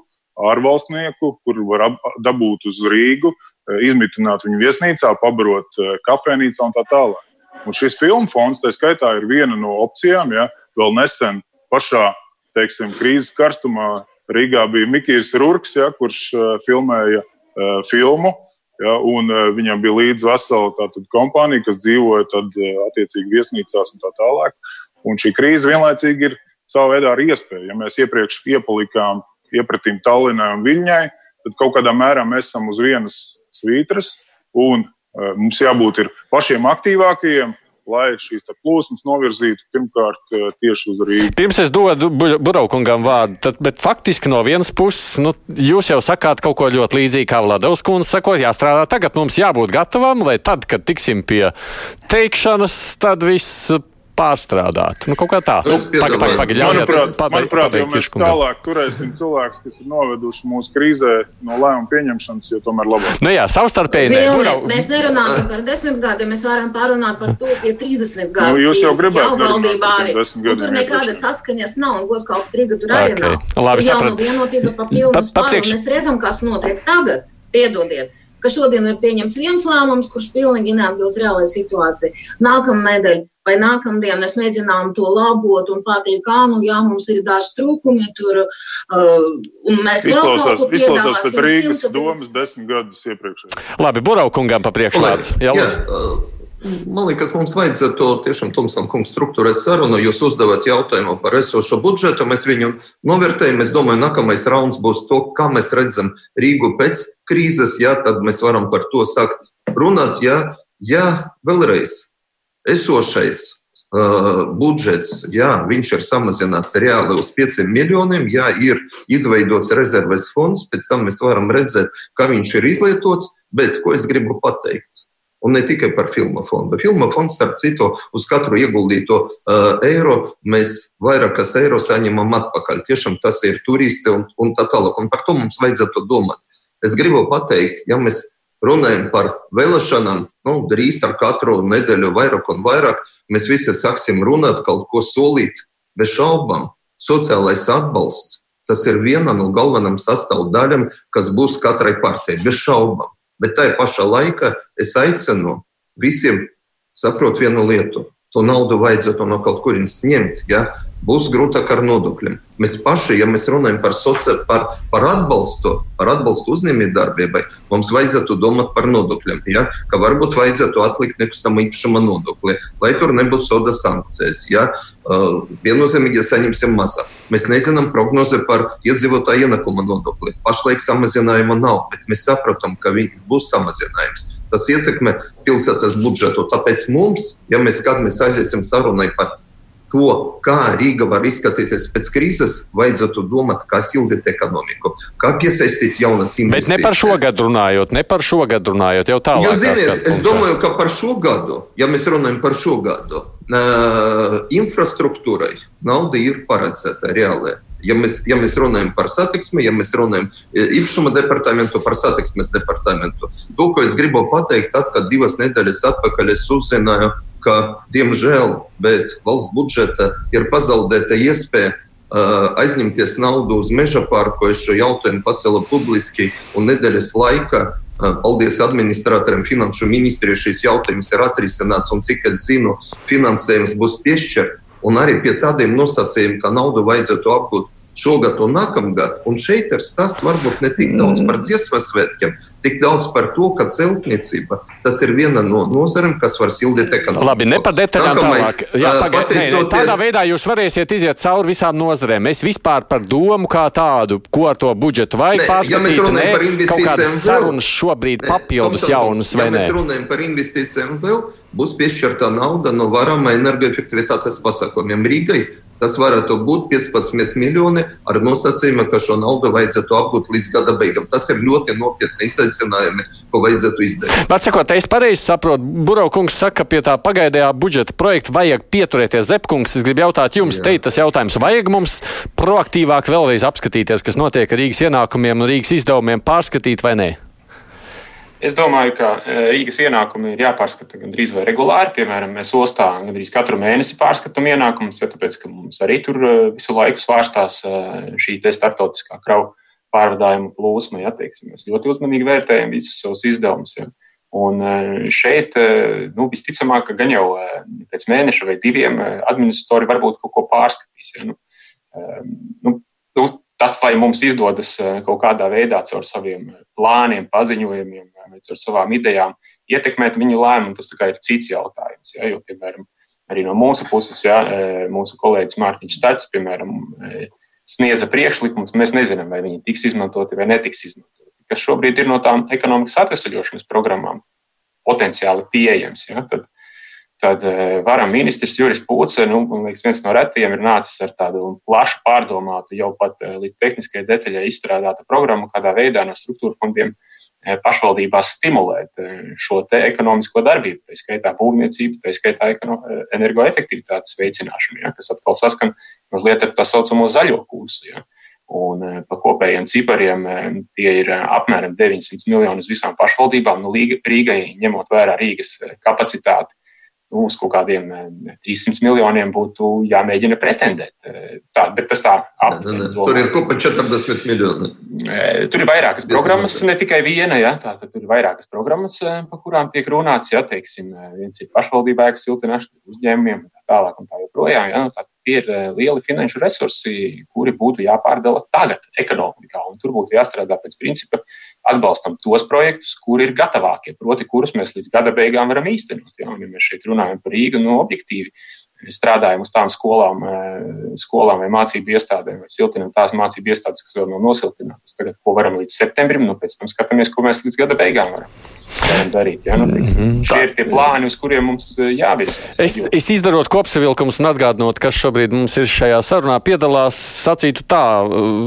ārvalstnieku, kuru var dabūt uz Rīgu, eh, izmitināt viņu viesnīcā, pabarot kafejnīcā un tā tālāk. Un šis filmu fonds, tā skaitā, ir viena no opcijām. Ja, vēl nesen pašā teiksim, krīzes karstumā Rīgā bija Mikls Rūks, ja, kurš uh, filmēja uh, filmu. Ja, un uh, viņam bija līdzi vesela tātad, kompānija, kas dzīvoja tad, attiecīgi viesnīcās un tā tālāk. Un šī krīze vienlaicīgi ir savā veidā arī iespēja. Ja mēs iepriekš iepalikām, iepratīm Tallinai un Viļņai, tad kaut kādā mērā mēs esam uz vienas svītras, un mums jābūt pašiem aktīvākajiem, lai šīs plūsmas novirzītu pirmkārt eh, tieši uz Rīgas. Pirms es dodu Buraukungam vārdu, tad, bet faktiski no vienas puses, nu, jūs jau sakāt kaut ko ļoti līdzīgu kā Vladovs kundze, sakot, jāstrādā tagad, mums jābūt gatavam, lai tad, kad tiksim pie teikšanas, tad viss pārstrādāt. Nu, kaut kā tā. Nu, pagaid, pagaid, pagaid, manuprāt, pagaid, manuprāt ja mēs tālāk turēsim cilvēkus, kas ir noveduši mūsu krīzē no lēmumu pieņemšanas, jo tomēr labāk. Nu jā, savstarpēji. Ne, Vilni, mēs nerunāsim par desmit gadiem, mēs varam pārunāt par to pie 30 gadiem. Nu, jūs jau gribētu valdībā arī. Nu, tur nekādas saskaņas nav, un gos kaut trīga tur arī okay. nav. Labi, sapratu. Vienotība papildus pār, un mēs redzam, kas notiek tagad. Piedodiet ka šodien ir pieņemts viens lēmums, kurš pilnīgi neatbilst reālajai situācijai. Nākamā nedēļa vai nākamdien mēs mēģinām to labot un pateikt, kā nu, jā, mums ir daži trūkumi tur, uh, un mēs izklausās, izklausās pēc Rīgas domas desmit gadus iepriekš. Labi, Buraukungam pa priekšlāds. Jā, jā, Man liekas, mums vajadzētu tiešām Tomsam kungs struktūrēt sarunu. Jūs uzdevat jautājumu par esošo budžetu, mēs viņu novērtējam. Es domāju, nākamais rauns būs to, kā mēs redzam Rīgu pēc krīzes. Jā, tad mēs varam par to sākt runāt. Jā, jā vēlreiz esošais uh, budžets, jā, viņš ir samazināts reāli uz 5 miljoniem, jā, ir izveidots rezerves fonds, pēc tam mēs varam redzēt, kā viņš ir izlietots, bet ko es gribu pateikt? Un ne tikai par filmu fondu. Filmu fonds, starp citu, uz katru ieguldīto uh, eiro mēs vairākas eiro saņemam atpakaļ. Tiešām tas ir turisti un, un tā tālāk. Un par to mums vajadzētu domāt. Es gribu pateikt, ja mēs runājam par vēlēšanām, nu, drīz ar katru nedēļu vairāk un vairāk, mēs visi sāksim runāt, kaut ko solīt. bez šaubām, sociālais atbalsts. Tas ir viena no galvenajām sastāvdaļām, kas būs katrai partijai, bez šaubām. Bet tajā pašā laikā es aicinu visiem saprot vienu lietu. To naudu vajadzētu no kaut kurienes ņemt. Ja? Būs grūtāk ar nodokļiem. Mēs paši, ja mēs runājam par, soci, par, par atbalstu, par atbalstu uzņēmējdarbībai, mums vajadzētu domāt par nodokļiem. Ja? Ka varbūt vajadzētu atlikt nekustamā īpašuma nodokli, lai tur nebūtu soda sankcijas. Ja? Uh, viennozīmīgi ja saņemsim mazāk. Mēs nezinām prognozi par iedzīvotāju ienākuma nodokli. Pašlaik samazinājuma nav, bet mēs saprotam, ka būs samazinājums. Tas ietekmē pilsētas budžetu. Tāpēc mums, ja mēs skatāmies aiziesim sarunai par to, kā Rīga var izskatīties pēc krīzes, vajadzētu domāt, kā sildīt ekonomiku, kā piesaistīt jaunas investīcijas. Bet ne par šo gadu runājot, ne par šo gadu runājot, jau tālāk. Jūs ziniet, es domāju, ka par šo gadu, ja mēs runājam par šo gadu, uh, infrastruktūrai nauda ir paredzēta reāli. Ja mēs, ja mēs runājam par satiksmi, ja mēs runājam īpašuma departamentu, par satiksmes departamentu, to, ko es gribu pateikt, tad, kad divas nedēļas atpakaļ es uzzināju, ka, diemžēl, bet valsts budžeta ir pazaudēta iespēja uh, aizņemties naudu uz meža parku. Es šo jautājumu pacēlu publiski un nedēļas laikā. Uh, paldies administratoriem, finanšu ministrijai. Šis jautājums ir atrisināts, un cik es zinu, finansējums būs piešķirts. Un arī pie tādiem nosacījumiem, ka naudu vajadzētu apgūt šogad un nākamgad. Un šeit ir stāsts varbūt ne tik daudz par dziesmu svētkiem, tik daudz par to, ka celtniecība tas ir viena no nozarēm, kas var sildīt ekonomiku. Labi, ne par detaļām tālāk. Jā, pagaid, pateicoties... tādā veidā jūs varēsiet iziet cauri visām nozarēm. Es vispār par domu kā tādu, ko ar to budžetu vajag pārskatīt. Ja mēs runājam par investīcijām, sarunas šobrīd ne, papildus jaunas vai ja ne? Ja mēs runājam par investīcijām vēl, būs piešķirta nauda no varama energoefektivitātes pasākumiem Rīgai Tas varētu būt 15 miljoni ar nosacījumu, ka šo naudu vajadzētu apgūt līdz gada beigām. Tas ir ļoti nopietni izaicinājumi, ko vajadzētu izdarīt. Bet, sakot, es pareizi saprotu, Buraukungs saka, ka pie tā pagaidējā budžeta projekta vajag pieturēties. Zepkungs, es gribu jautāt jums, te tas jautājums, vajag mums proaktīvāk vēlreiz apskatīties, kas notiek ar Rīgas ienākumiem un Rīgas izdevumiem, pārskatīt vai nē? Es domāju, ka e, Rīgas ienākumi ir jāpārskata gandrīz vai regulāri. Piemēram, mēs ostā gandrīz katru mēnesi pārskatām ienākumus, jo tāpēc, mums arī tur e, visu laiku svārstās e, šī starptautiskā kravu pārvadājuma plūsma. Ja, teiksim, mēs ļoti uzmanīgi vērtējam visus savus izdevumus. Ja. Un šeit, nu, visticamāk, ka gan jau pēc mēneša vai diviem administratori varbūt kaut ko pārskatīs. Ja. Nu, nu, nu, tas, vai mums izdodas kaut kādā veidā caur saviem plāniem, paziņojumiem, vai caur savām idejām ietekmēt viņu lēmumu, tas ir cits jautājums. Ja, jo, piemēram, arī no mūsu puses, ja, e, mūsu kolēģis Mārtiņš Stāčs, piemēram, e, sniedza priekšlikumus, mēs nezinām, vai viņi tiks izmantoti vai netiks izmantoti. Kas šobrīd ir no tām ekonomikas atvesaļošanas programmām potenciāli pieejams. Ja, tad, tad e, varam ministrs Juris Pūce, nu, liekas, viens no retiem, ir nācis ar tādu plašu pārdomātu, jau pat līdz tehniskajai detaļai izstrādātu programmu, kādā veidā no struktūra fondiem uh, pašvaldībās stimulēt eh, šo ekonomisko darbību, tā skaitā būvniecību, tā skaitā eh, energoefektivitātes veicināšanu, ja, kas atkal saskan mazliet ar tā saucamo zaļo kursu. Ja. Un pa kopējiem cipariem tie ir apmēram 900 miljoni uz visām pašvaldībām. Nu, Rīgai, ņemot vērā Rīgas kapacitāti, nu, uz kaut kādiem 300 eh, miljoniem būtu jāmēģina pretendēt. Eh, tā, bet tas tā aptuveni. Tur ir kopā 40 miljoni. Eh, tur ir vairākas programmas, ne tikai viena. Ja, tā, tur ir vairākas programmas, par kurām tiek runāts. Ja, teiksim, viens ir pašvaldība ēku siltināšana uzņēmumiem, tā tālāk un tā joprojām. Ja, nu, tā, tie ir lieli finanšu resursi, kuri būtu jāpārdala tagad ekonomikā. Tur būtu jāstrādā pēc principa, atbalstam tos projektus, kuri ir gatavākie, proti, kurus mēs līdz gada beigām varam īstenot. Ja, ja mēs šeit runājam par Rīgu, no nu, objektīvi strādājam uz tām skolām, eh, skolām vai mācību iestādēm, vai siltinam tās mācību iestādes, kas vēl nav nosiltinātas. Tagad, ko varam līdz septembrim, nu pēc tam skatāmies, ko mēs līdz gada beigām varam darīt. Ja? Nu, teiksim, mm -hmm. Šie ir tie plāni, uz kuriem mums eh, jāvirzās. Es, es izdarot kopsavilkumus un atgādinot, kas šobrīd mums ir šajā sarunā piedalās, sacītu tā,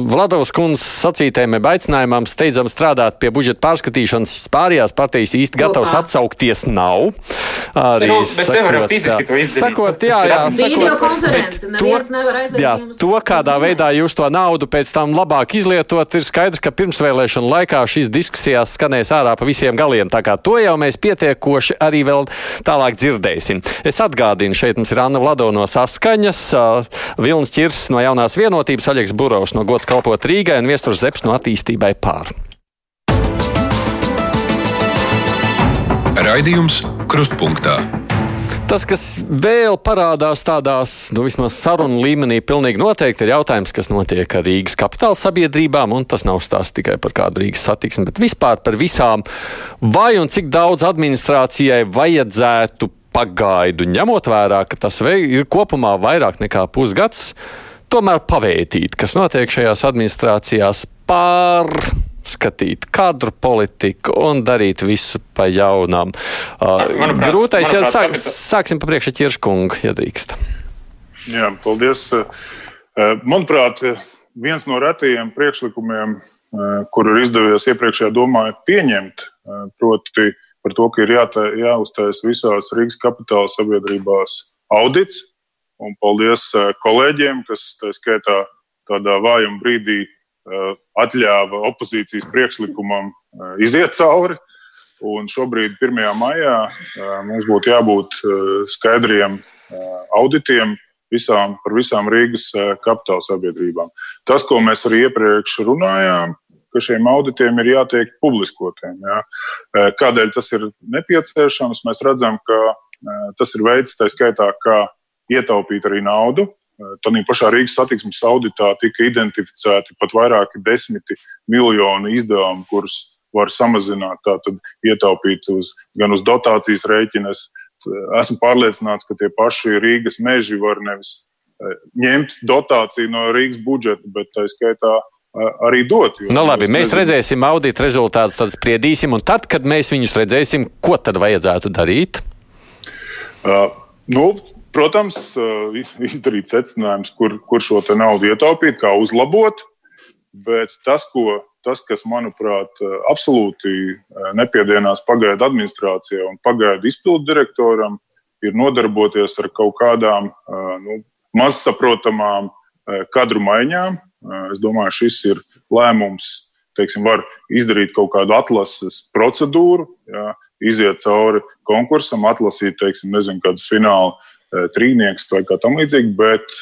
Vladovas kundzes sacītēm aicinājumam steidzam strādāt pie budžeta pārskatīšanas pārējās partijas īsti gatavs Lopā. atsaukties nav. Arī nu, mēs nevaram fiziski to izdarīt. Sakot, jā, jā, sakot, to, jā, to, kādā veidā jūs to naudu pēc tam labāk izlietot, ir skaidrs, ka pirmsvēlēšana laikā šīs diskusijās skanēs ārā pa visiem galiem gadiem. Tā kā to jau mēs pietiekoši arī vēl tālāk dzirdēsim. Es atgādinu, šeit mums ir Anna Vlado no Saskaņas, Vilnis Čirs no jaunās vienotības, Aļeks Burovs no Gods kalpot Rīgai un Viesturs Zeps no attīstībai pār. Raidījums Krustpunktā. Tas, kas vēl parādās tādās, nu, vismaz sarunu līmenī, pilnīgi noteikti ir jautājums, kas notiek ar Rīgas kapitāla sabiedrībām, un tas nav stāsts tikai par kādu Rīgas satiksmi, bet vispār par visām, vai un cik daudz administrācijai vajadzētu pagaidu, ņemot vērā, ka tas ir kopumā vairāk nekā pusgads, tomēr pavērtīt, kas notiek šajās administrācijās pār skatīt kadru politiku un darīt visu pa jaunam. Uh, grūtais, ja sāk, sāksim pa priekšu ķirškungu, ja drīkst. Jā, paldies. Uh, manuprāt, viens no retajiem priekšlikumiem, uh, kuru ir izdevies iepriekšējā domā pieņemt, uh, proti par to, ka ir jātā, jāuztais visās Rīgas kapitāla sabiedrībās audits. Un paldies kolēģiem, kas tā skaitā tādā vājuma brīdī atļāva opozīcijas priekšlikumam eh, iziet cauri. Un šobrīd, 1. maijā, eh, mums būtu jābūt skaidriem auditiem visām, par visām Rīgas kapitāla sabiedrībām. Tas, ko mēs arī iepriekš runājām, ka šiem auditiem ir jātiek publiskotiem. Jā. Kādēļ tas ir nepieciešams? Mēs redzam, ka tas ir veids, tā skaitā, kā ietaupīt arī naudu, Tādā pašā Rīgas satiksmes auditā tika identificēti pat vairāki desmiti miljoni izdevumu, kurus var samazināt, tātad ietaupīt uz, gan uz dotācijas rēķinas. Esmu pārliecināts, ka tie paši Rīgas meži var nevis eh, ņemt dotāciju no Rīgas budžeta, bet tā skaitā arī dot. Nu, labi, mēs nezinu. redzēsim audita rezultātus, tad spriedīsim, un tad, kad mēs viņus redzēsim, ko tad vajadzētu darīt? Uh, nu, Protams, izdarīt secinājumus, kur, kur šo naudu ietaupīt, kā uzlabot, bet tas, ko, tas kas, manuprāt, absolūti nepiedienās pagaidu administrācijai un pagaidu izpildu direktoram, ir nodarboties ar kaut kādām nu, mazsaprotamām kadru maiņām. Es domāju, šis ir lēmums, teiksim, var izdarīt kaut kādu atlases procedūru, jā, iziet cauri konkursam, atlasīt, teiksim, nezinu, kādus finālu trīnieks vai kā tam līdzīgi. Bet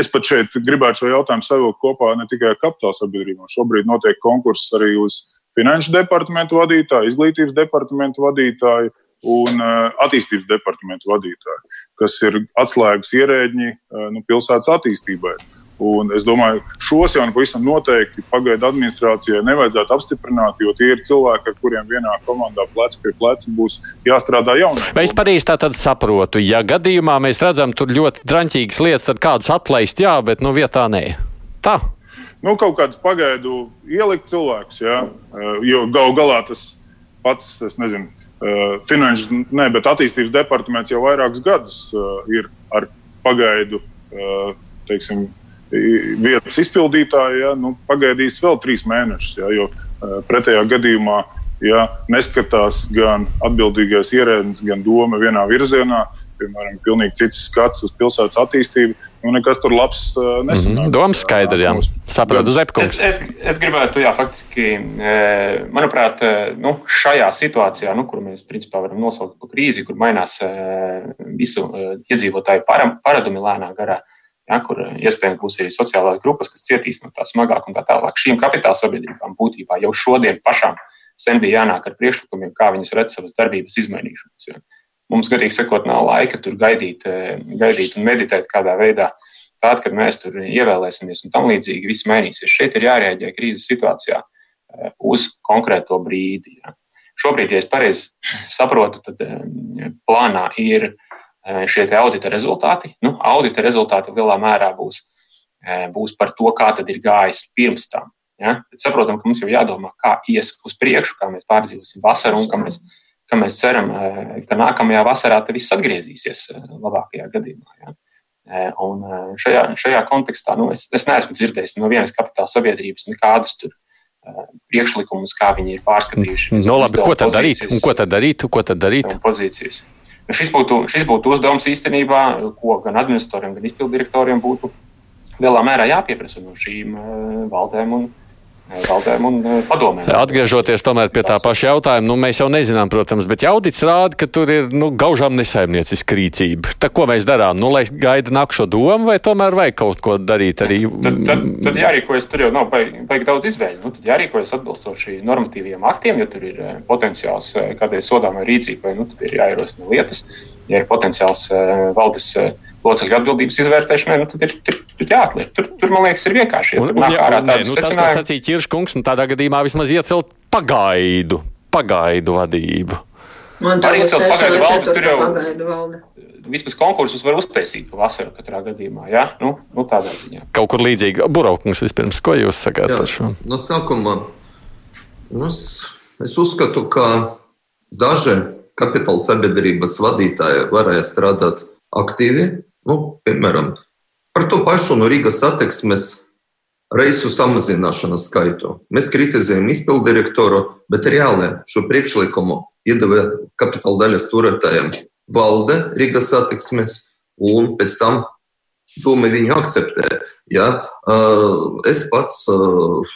es pat šeit gribētu šo jautājumu savilkt kopā ne tikai ar kapitāla sabiedrībām. Šobrīd notiek konkurss arī uz finanšu departamentu vadītāju, izglītības departamentu vadītāju un attīstības departamentu vadītāju, kas ir atslēgas ierēģi nu, pilsētas attīstībai. Un es domāju, šos jau pavisam noteikti pagaidu administrācijai nevajadzētu apstiprināt, jo tie ir cilvēki, ar kuriem vienā komandā plec pie pleca būs jāstrādā jaunai. Vai es pareizi tā tad saprotu? Ja gadījumā mēs redzam tur ļoti draņķīgas lietas, tad kādus atlaist, jā, bet nu vietā nē. Tā. Nu, kaut kādus pagaidu ielikt cilvēkus, jā. Jo gal galā tas pats, es nezinu, finanšu, ne, bet attīstības departaments jau vairākus gadus ir ar pagaidu, teiksim, vietas izpildītāji ja, nu, pagaidīs vēl trīs mēnešus. Ja, jo pretējā gadījumā, ja neskatās gan atbildīgais ierēdnis, gan doma vienā virzienā, piemēram, pilnīgi cits skats uz pilsētas attīstību. Nu, nekas tur labs uh, nesanāks. Mm -hmm. Doma skaidra, jā. Saprotu, Zepkungs. Es, es, es gribētu, jā, faktiski, manuprāt, nu, šajā situācijā, nu, kur mēs, principā, varam nosaukt par krīzi, kur mainās visu iedzīvotāju paradumi lēnā garā, ja, kur iespējams būs arī sociālās grupas, kas cietīs no tā smagāk un tā tālāk. Šīm kapitāla sabiedrībām būtībā jau šodien pašām sen bija jānāk ar priekšlikumiem, kā viņas redz savas darbības izmainīšanas. Ja. Mums, garīgi sakot, nav laika tur gaidīt, eh, gaidīt un meditēt kādā veidā. Tad, kad mēs tur ievēlēsimies un tam līdzīgi, viss mainīsies. Šeit ir jārēģē krīzes situācijā eh, uz konkrēto brīdi. Ja. Šobrīd, ja es pareizi saprotu, tad eh, plānā ir uh, Eh, šie audita rezultāti. Nu, audita rezultāti lielā mērā būs, eh, būs par to, kā tad ir gājis pirms tam. Ja? Bet saprotam, ka mums jau jādomā, kā ies uz priekšu, kā mēs pārdzīvosim vasaru un kā mēs, kā mēs ceram, eh, ka nākamajā vasarā tas viss atgriezīsies labākajā gadījumā. Ja? Un šajā, šajā kontekstā nu, es, es neesmu dzirdējis no vienas kapitāla sabiedrības nekādus tur priekšlikumus, kā viņi ir pārskatījuši. No, labi, ko tad darīt? Un ko tad darīt? Ko tad darīt? Pozīcijas. Šis būtu, šis būtu uzdevums īstenībā, ko gan administratoriem, gan izpildirektoriem būtu lielā mērā jāpieprasa no šīm eh, valdēm un, valdēm un padomēm. Atgriežoties tomēr pie tā paša jautājuma, nu, mēs jau nezinām, protams, bet jaudits rāda, ka tur ir nu, gaužām nesaimnieciska rīcība. Tā, ko mēs darām? Nu, lai gaida nākšo domu, vai tomēr vajag kaut ko darīt arī? Tad, tad, tad jārīkojas, tur jau nav baigi, baigi daudz izvēļu. Nu, tad jārīkojas atbilstoši normatīviem aktiem, ja tur ir potenciāls kādai sodāmai rīcībai, nu, tad ir jāierosina lietas, ja ir potenciāls valdes locekļu atbildības izvērtēšanai, nu, tad ir, ir, ir jāatliek. Tur, tur, man liekas, ir vienkārši. Ja un, un, ja, un, nē, nu, tas, ko sacīja Čirškungs, nu, tādā gadījumā vismaz iecelt pagaidu, pagaidu vadību. Man arī iecelt pagaidu valdi, tur jau pagaidu valdi. Vismaz konkursus var uztaisīt pavasaru katrā gadījumā. Ja? Nu, nu, tādā ziņā. Kaut kur līdzīgi. Buraukums vispirms, ko jūs sakāt par šo? No sākuma nu, es, es uzskatu, ka daži kapitāla sabiedrības vadītāji varēja strādāt aktīvi, Nu, piemēram, par to pašu no Rīgas satiksmes reisu samazināšanu skaitu. Mēs kritizējam izpildirektoru, bet reāli šo priekšlikumu iedeva kapitāla daļas turētājiem valde Rīgas satiksmes, un pēc tam Doma viņu akceptē. Ja? Es pats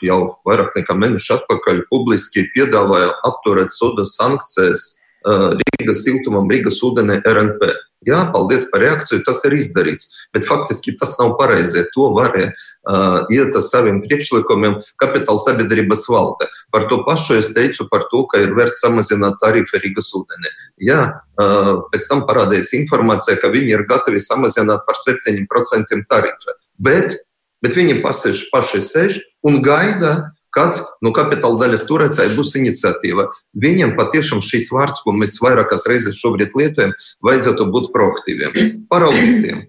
jau vairāk nekā mēnešu atpakaļ publiski piedāvāju apturēt soda sankcijas Rīgas siltumam, Rīgas ūdenē RNP. Jā, paldies par reakciju. Tas ir izdarīts. Bet faktiski tas nav pareizi. To varēja uh, iet ar saviem priekšlikumiem kapitāla sabiedrības valde. Par to pašu es teicu, par to, ka ir vērts samazināt tarifu Rīgas ūdenī. Jā, uh, pēc tam parādījās informācija, ka viņi ir gatavi samazināt par 7% tarifu. Bet, bet viņi paši sēž un gaida, kad nu, kapitāla daļas turētāja būs iniciatīva. Viņam patiešām šīs vārds, ko mēs vairākas reizes šobrīd lietojam, vajadzētu būt proaktīviem, paraudzītiem.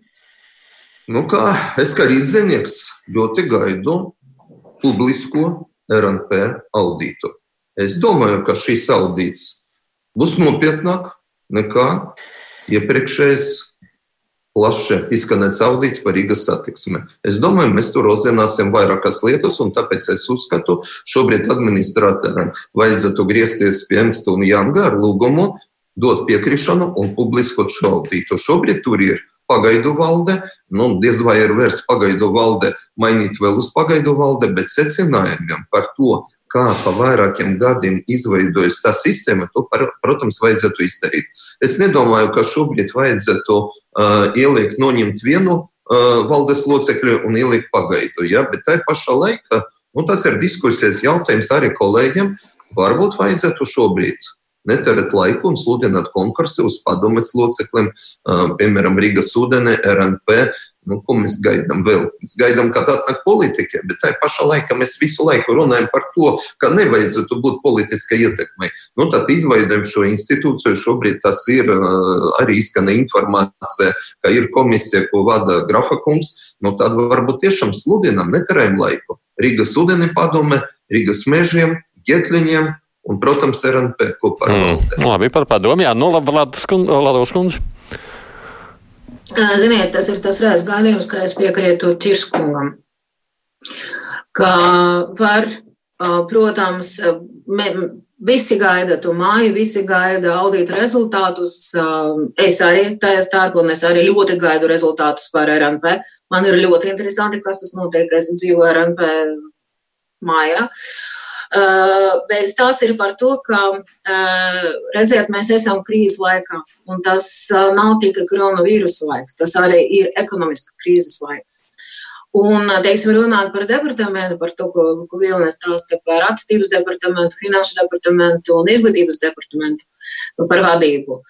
Nu, kā es kā rīznieks ļoti gaidu publisko RNP auditu. Es domāju, ka šīs audīts būs nopietnāk nekā iepriekšējais plaši izskanēts audīts par Rīgas satiksmi. Es domāju, mēs tur uzzināsim vairākas lietas, un tāpēc es uzskatu, šobrīd administratoram vajadzētu griezties pie Engsta un Janga ar lūgumu dot piekrišanu un publiskot šo audītu. Šobrīd tur ir pagaidu valde, nu, diez vai ir vērts pagaidu valde mainīt vēl uz pagaidu valde, bet secinājumiem par to, kā pa vairākiem gadiem izveidojas tā sistēma, to, par, protams, vajadzētu izdarīt. Es nedomāju, ka šobrīd vajadzētu uh, ielikt, noņemt vienu uh, valdes locekļu un ielikt pagaidu. Ja? Bet tai pašā laikā nu, tas ir diskusijas jautājums arī kolēģiem. Varbūt vajadzētu šobrīd netērēt laiku un sludināt konkursu uz padomes locekļiem, piemēram, Rīgas ūdenē, RNP. Nu, ko mēs gaidām vēl? Mēs gaidām, kad atnāk politika, bet tajā pašā laikā mēs visu laiku runājam par to, ka nevajadzētu būt politiskai ietekmei. Nu, tad izveidojam šo institūciju. Šobrīd tas ir arī izskan informācija, ka ir komisija, ko vada Grafakums. Nu, tad varbūt tiešām sludinām, netērējam laiku. Rīgas ūdeni padome, Rīgas mežiem, ģetliņiem, un, protams, RNP kopā mm. Labi, par padomu. Jā, nu, labi, Ladovs kundze. Ziniet, tas ir tas reizes gadījums, ka es piekrītu Čirskungam, ka var, protams, me, visi gaida to māju, visi gaida audīta rezultātus. Es arī tajā starpā, un es arī ļoti gaidu rezultātus par RNP. Man ir ļoti interesanti, kas tas notiek, es dzīvoju RNP mājā. Uh, bet tās ir par to, ka, uh, redziet, mēs esam krīzes laikā, un tas uh, nav tikai koronavīrusa laiks, tas arī ir ekonomiska krīzes laiks. Un, teiksim, runāt par departamentu, par to, ko, ko Vilnius stāsta par attīstības departamentu, finanšu departamentu un izglītības departamentu par vadību.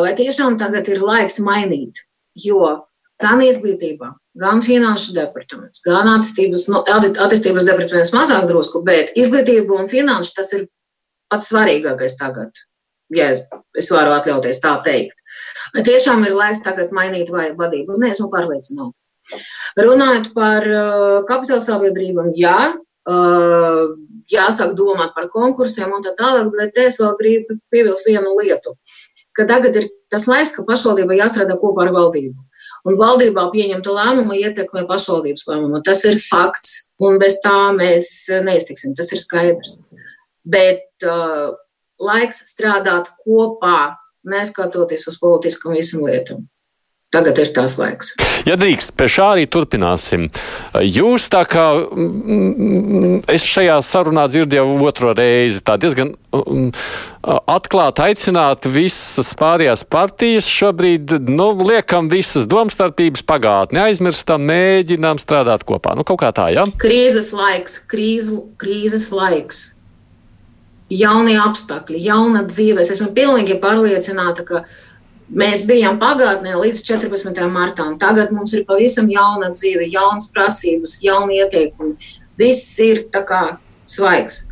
Vai tiešām tagad ir laiks mainīt? Jo gan izglītībā, gan finanšu departaments, gan attīstības, nu, attīstības departaments mazāk drusku, bet izglītība un finanšu tas ir pats svarīgākais tagad. Ja es varu atļauties tā teikt. Tiešām ir laiks tagad mainīt vadību? Nē, esmu pārliecināta. Runājot par uh, kapitāla sabiedrībām, jā, uh, jāsāk domāt par konkursiem un tā tālāk, bet es vēl gribu piebilst vienu lietu, ka tagad ir tas laiks, ka pašvaldībai jāstrādā kopā ar valdību un valdībā pieņemta lēmuma ietekmē pašvaldības lēmumu. Tas ir fakts, un bez tā mēs neiztiksim. Tas ir skaidrs. Bet uh, laiks strādāt kopā, neskatoties uz politiskām visam lietām. Tagad ir tas laiks. Ja drīkst, pie šā arī turpināsim. Jūs tā kā mm, es šajā sarunā dzirdēju otro reizi, tā diezgan mm, atklāti aicināt visas pārējās partijas šobrīd, nu, liekam visas domstarpības pagātni, aizmirstam, mēģinām strādāt kopā. Nu, kaut kā tā, jā? Ja? Krīzes laiks, krīz, krīzes laiks. Jaunie apstākļi, jauna dzīve. Es esmu pilnīgi pārliecināta, ka Mēs bijām pagātnē līdz 14. martam. Tagad mums ir pavisam jauna dzīve, jaunas prasības, jauni ieteikumi. Viss ir tā kā svaigs.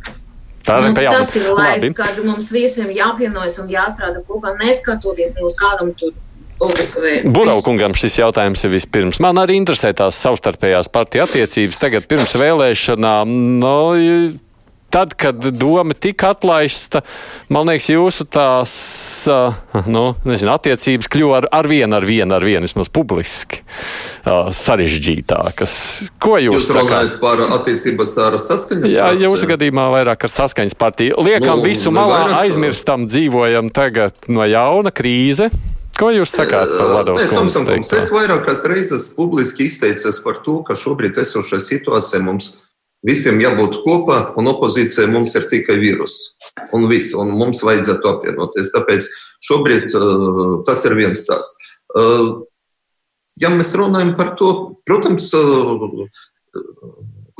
Tā ir nu, tas ir laiks, Labi. kad mums visiem jāapvienojas un jāstrādā kopā, neskatoties ne uz kādam tur. Buraukungam šis jautājums ir vispirms. Man arī interesē tās savstarpējās partiju attiecības. Tagad pirms vēlēšanām. No, nu, tad, kad doma tika atlaista, man liekas, jūsu tās nu, nezinu, attiecības kļuva ar, ar vienu, ar vienu, ar vienu, vismaz publiski sarežģītākas. Ko jūs, jūs runājat par attiecības ar saskaņas? Jā, partiju? jūsu gadījumā vairāk ar saskaņas partiju. Liekam nu, visu malā, aizmirstam, dzīvojam tagad no jauna krīze. Ko jūs sakāt par Latvijas Banku? Es vairākas reizes publiski izteicies par to, ka šobrīd esošā situācija mums ir Visiem jābūt kopā, un opozīcija mums ir tikai vīrus. Un viss, un mums vajadzētu apvienoties. Tāpēc šobrīd uh, tas ir viens stāsts. Uh, ja mēs runājam par to, protams, uh,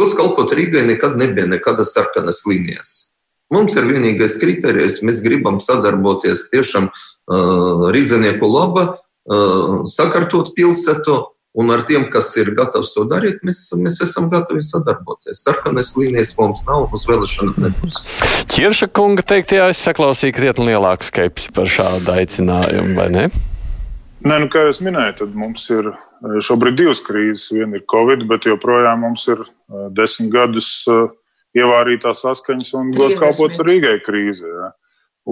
Gluži kalpot Rīgai nekad nebija nekādas sarkanas līnijas. Mums ir vienīgais kriterijs, mēs gribam sadarboties tiešām uh, rīznieku laba, uh, sakārtot pilsētu, Un ar tiem, kas ir gatavs to darīt, mēs, mēs esam gatavi sadarboties. Sarkanais līnijas mums nav, uz vēlēšanām nebūs. Čirša kunga teiktajā es saklausīju krietni lielāku skepsi par šādu aicinājumu, vai ne? Nē, nu, kā jau minēju, tad mums ir eh, šobrīd divas krīzes. Viena ir Covid, bet joprojām mums ir eh, desmit gadus eh, ievārītās saskaņas un gos kalpot Rīgai krīzē. Ja.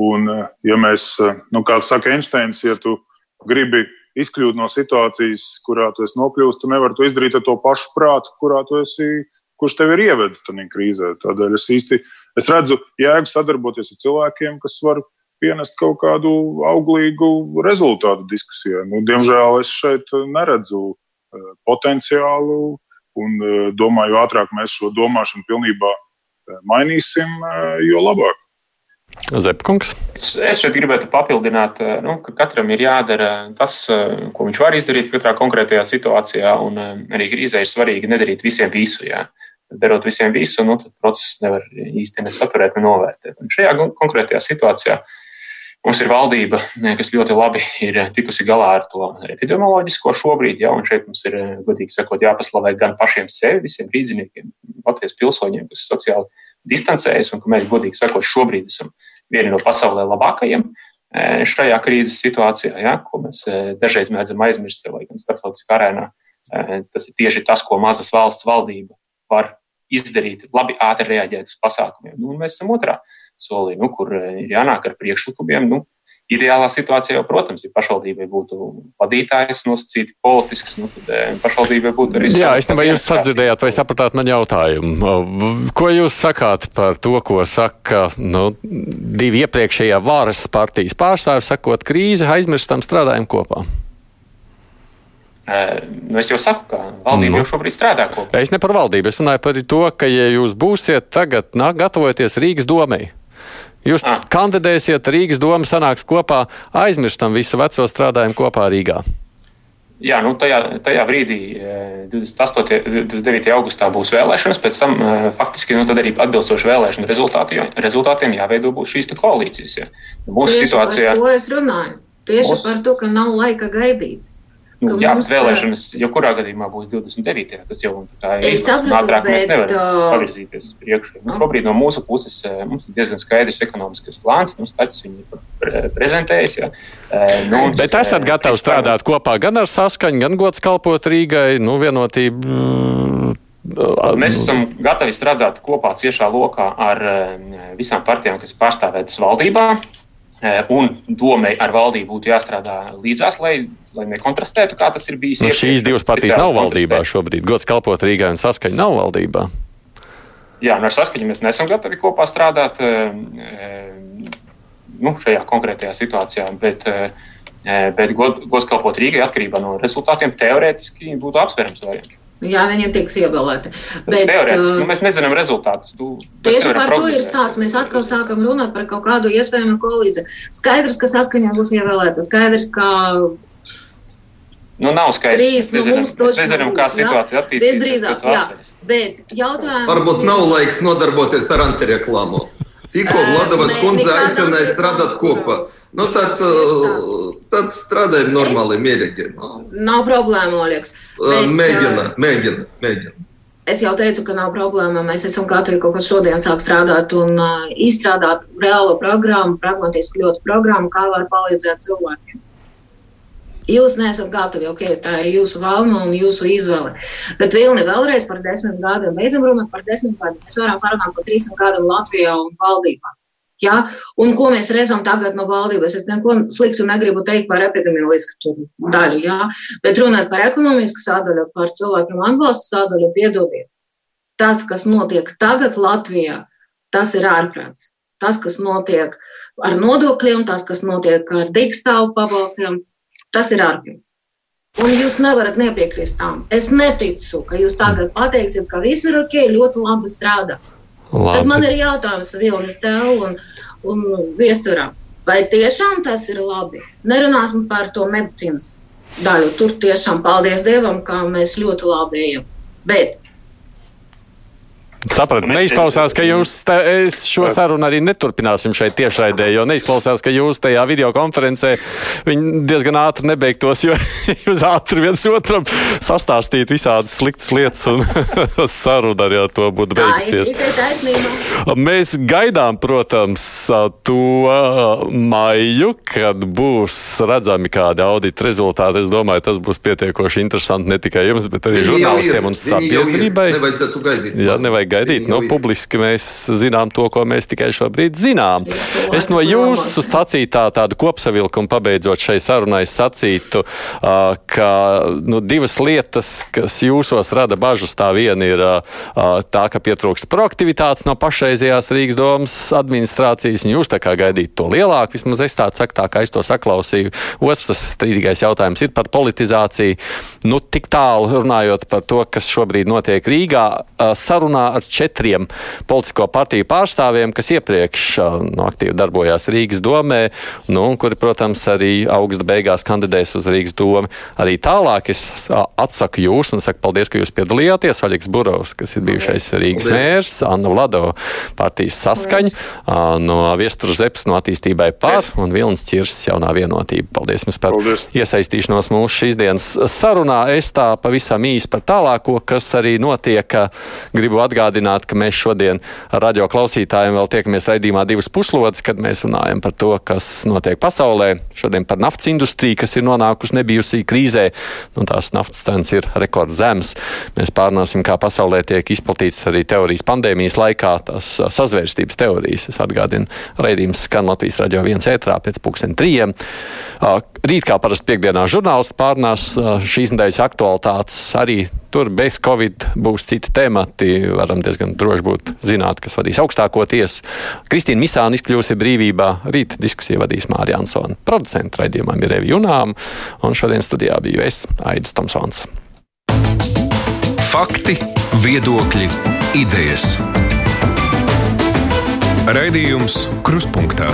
Un, ja mēs, nu, kā saka Einsteins, ja tu gribi izkļūt no situācijas, kurā tu esi nokļuvis, tu nevari to izdarīt ar to pašu prātu, kurā tu esi, kurš tev ir ievedis tajā krīzē. Tādēļ es īsti es redzu jēgu sadarboties ar cilvēkiem, kas var pienest kaut kādu auglīgu rezultātu diskusijai. Nu, diemžēl es šeit neredzu eh, potenciālu un eh, domāju, ātrāk mēs šo domāšanu pilnībā eh, mainīsim, jo labāk. Zepkungs. Es, es šeit gribētu papildināt, eh, nu, ka katram ir jādara tas, eh, ko viņš var izdarīt katrā konkrētajā situācijā, un eh, arī krīzē ir svarīgi nedarīt visiem visu. Jā. Darot visiem visu, nu, tad procesu nevar īsti nesaturēt, ne novērtēt. Un šajā konkrētajā situācijā mums ir valdība, kas ļoti labi ir tikusi galā ar to epidemioloģisko šobrīd, ja, un šeit mums ir, godīgi sakot, jāpaslavē gan pašiem sevi, visiem rīdziniekiem, Latvijas pilsoņiem, kas sociāli distancējas, un ka mēs, godīgi sakot, šobrīd esam vieni no pasaulē labākajiem e, šajā krīzes situācijā, ja, ko mēs e, dažreiz mēdzam aizmirst, lai gan starptautiskā arēnā e, tas ir tieši tas, ko mazas valsts valdība var izdarīt, labi ātri reaģēt uz pasākumiem. Nu, mēs esam otrā solī, nu, kur ir jānāk ar priekšlikumiem. Nu, Ideālā situācijā jau, protams, ja pašvaldībai būtu vadītājs nosacīti politisks, nu, tad eh, pašvaldībai būtu arī. Jā, es nebiju jūs sadzirdējāt vai sapratāt man jautājumu. Ko jūs sakāt par to, ko saka nu, divi iepriekšējā varas partijas pārstāvi, sakot, krīze, aizmirstam, strādājam kopā? Eh, nu, es jau saku, ka valdība nu. jau šobrīd strādā kopā. Es ne par valdību, es runāju par to, ka, ja jūs būsiet tagad, nāk, gatavoties Rīgas domai, Jūs ah. kandidēsiet, Rīgas doma sanāks kopā, aizmirstam visu veco strādājumu kopā Rīgā. Jā, nu tajā, tajā brīdī, 28. un 29. augustā būs vēlēšanas, pēc tam eh, faktiski nu, arī atbilstoši vēlēšanu rezultātiem, rezultātiem jāveido šīs koalīcijas. Ja. Mūsu Tieši situācijā. Par to es runāju. Tieši mūsu... par to, ka nav laika gaidīt. Nu, jā, mums, vēlēšanas jau kurā gadījumā būs 29. Tas jau tā ir. Es saprotu, ātrāk bet, mēs nevaram pavirzīties uz priekšu. Nu, šobrīd no mūsu puses mums ir diezgan skaidrs ekonomiskais plāns. Nu, Stats viņi ir prezentējis. Ja. Nu, bet esat gatavi strādāt kopā gan ar saskaņu, gan gods kalpot Rīgai, nu, vienotību. Mēs esam gatavi strādāt kopā ciešā lokā ar visām partijām, kas ir pārstāvētas valdībā. Eh, un domai ar valdību būtu jāstrādā līdzās, lai, lai nekontrastētu, kā tas ir bijis. Nu, šīs divas partijas nav valdībā šobrīd. Gods kalpot Rīgai un saskaņa nav valdībā. Jā, un ar saskaņu mēs nesam gatavi kopā strādāt eh, eh, nu, šajā konkrētajā situācijā. Bet, Bet goskalpot Rīgai atkarībā no rezultātiem teorētiski būtu apsverams variants. Jā, viņi tiks ievēlēti. Bet, Teorētiski nu, mēs nezinām rezultātus. Tu, tieši par to ir stāsts. Mēs atkal sākam runāt par kaut kādu iespējamu koalīciju. Skaidrs, ka saskaņā būs ievēlēta. Skaidrs, ka Nu, nav skaidrs. Trīs, mēs nezinām, nu, mēs nezinām kā situācija attīstīsies. Visdrīzāk, jā. Bet jautājums. Varbūt nav laiks nodarboties ar antireklāmu. Tikko Vladovas kundze aicināja strādāt kopā. Nu, tad, tad strādājam normāli, mierīgi. No. Nav problēma, liekas. Bet, mēģina, mēģina, mēģina. Es jau teicu, ka nav problēma. Mēs esam kaut kā šodien sākt strādāt un uh, izstrādāt reālo programmu, pragmatisku ļoti programmu, kā var palīdzēt cilvēkiem. Jūs neesat gatavi, ok, tā ir jūsu vēlme un jūsu izvēle. Bet Vilni vēlreiz par desmit gadiem, beidzam runāt par desmit gadiem. Mēs varam parunāt par trīsdesmit gadiem Latvijā un valdībā. Ja? Un ko mēs redzam tagad no valdības? Es neko sliktu negribu teikt par epidemioloģisku daļu, ja? bet runāt par ekonomisku sadaļu, par cilvēkiem atbalstu sadaļu, piedodiet. Tas, kas notiek tagad Latvijā, tas ir ārprāts. Tas, kas notiek ar nodokļiem, tas, kas notiek ar digitālu pabalstiem, Tas ir ārprāts. Un jūs nevarat nepiekrist tam. Es neticu, ka jūs tagad pateiksiet, ka viss ir ok, ļoti labi strādā. Labi. Tad man ir jautājums Vilnis tev un, un viesturam. Vai tiešām tas ir labi? Nerunāsim par to medicīnas daļu. Tur tiešām paldies Dievam, ka mēs ļoti labi ejam. Bet Sapratu, neizklausās, ka jūs šo sarunu arī neturpināsim šeit tiešraidē, jo neizklausās, ka jūs tajā video konferencē viņi diezgan ātri nebeigtos, jo jūs ātri viens otram sastāstīt visādas sliktas lietas un saruna arī ar to būtu beigusies. Mēs gaidām, protams, to maiju, kad būs redzami kādi audita rezultāti. Es domāju, tas būs pietiekoši interesanti ne tikai jums, bet arī žurnālistiem un sabiedrībai. Jā, nevajag gaidīt. Nu, publiski mēs zinām to, ko mēs tikai šobrīd zinām. Es no jūsu sacītā tādu kopsavilkumu pabeidzot šai sarunai sacītu, ka nu, divas lietas, kas jūsos rada bažas, tā viena ir tā, ka pietrūkst proaktivitātes no pašreizējās Rīgas domas administrācijas, un jūs tā kā gaidīt to lielāku, vismaz es tādu saku, tā kā es to saklausīju. Otrs tas strīdīgais jautājums ir par politizāciju. Nu, tik tālu runājot par to, kas šobrīd notiek Rīgā, sarunā ar četriem politisko partiju pārstāvjiem, kas iepriekš nu, aktīvi darbojās Rīgas domē, nu, kuri, protams, arī augsta beigās kandidēs uz Rīgas domu. Arī tālāk es atsaku jūs un saku paldies, ka jūs piedalījāties. Vaļiks Burovs, kas ir bijušais Rīgas mērs, Anna Vladova partijas saskaņa, no Viesturu Zeps no attīstībai pār un Vilnis Čirs jaunā vienotība. Paldies jums par paldies. iesaistīšanos mūsu šīs dienas sarunā. Es tā pavisam īsi par tālāko, kas arī notiek. Gribu atgādināt atgādināt, ka mēs šodien ar radio klausītājiem vēl tiekamies raidījumā divas puslodes, kad mēs runājam par to, kas notiek pasaulē. Šodien par naftas industriju, kas ir nonākusi nebijusī krīzē. Nu, tās naftas cenas ir rekordzemes. Mēs pārnāsim, kā pasaulē tiek izplatīts arī teorijas pandēmijas laikā, tās sazvērstības teorijas. Es atgādinu, raidījums skan Latvijas radio viens ētrā pēc pulksten trījiem. Rīt, kā parasti piekdienā, žurnālisti pārnās šīs nedēļas aktualitātes arī Tur bez Covid būs citi temati. Varam diezgan droši būt zināt, kas vadīs augstāko tiesu. Kristīna Misāna izkļūsi brīvībā. Rīt diskusiju vadīs Mārija Ansona. Producenta raidījumam ir Evi Junām, un šodien studijā biju es, Aidis Tomsons. Fakti, viedokļi, idejas. Raidījums Kruspunktā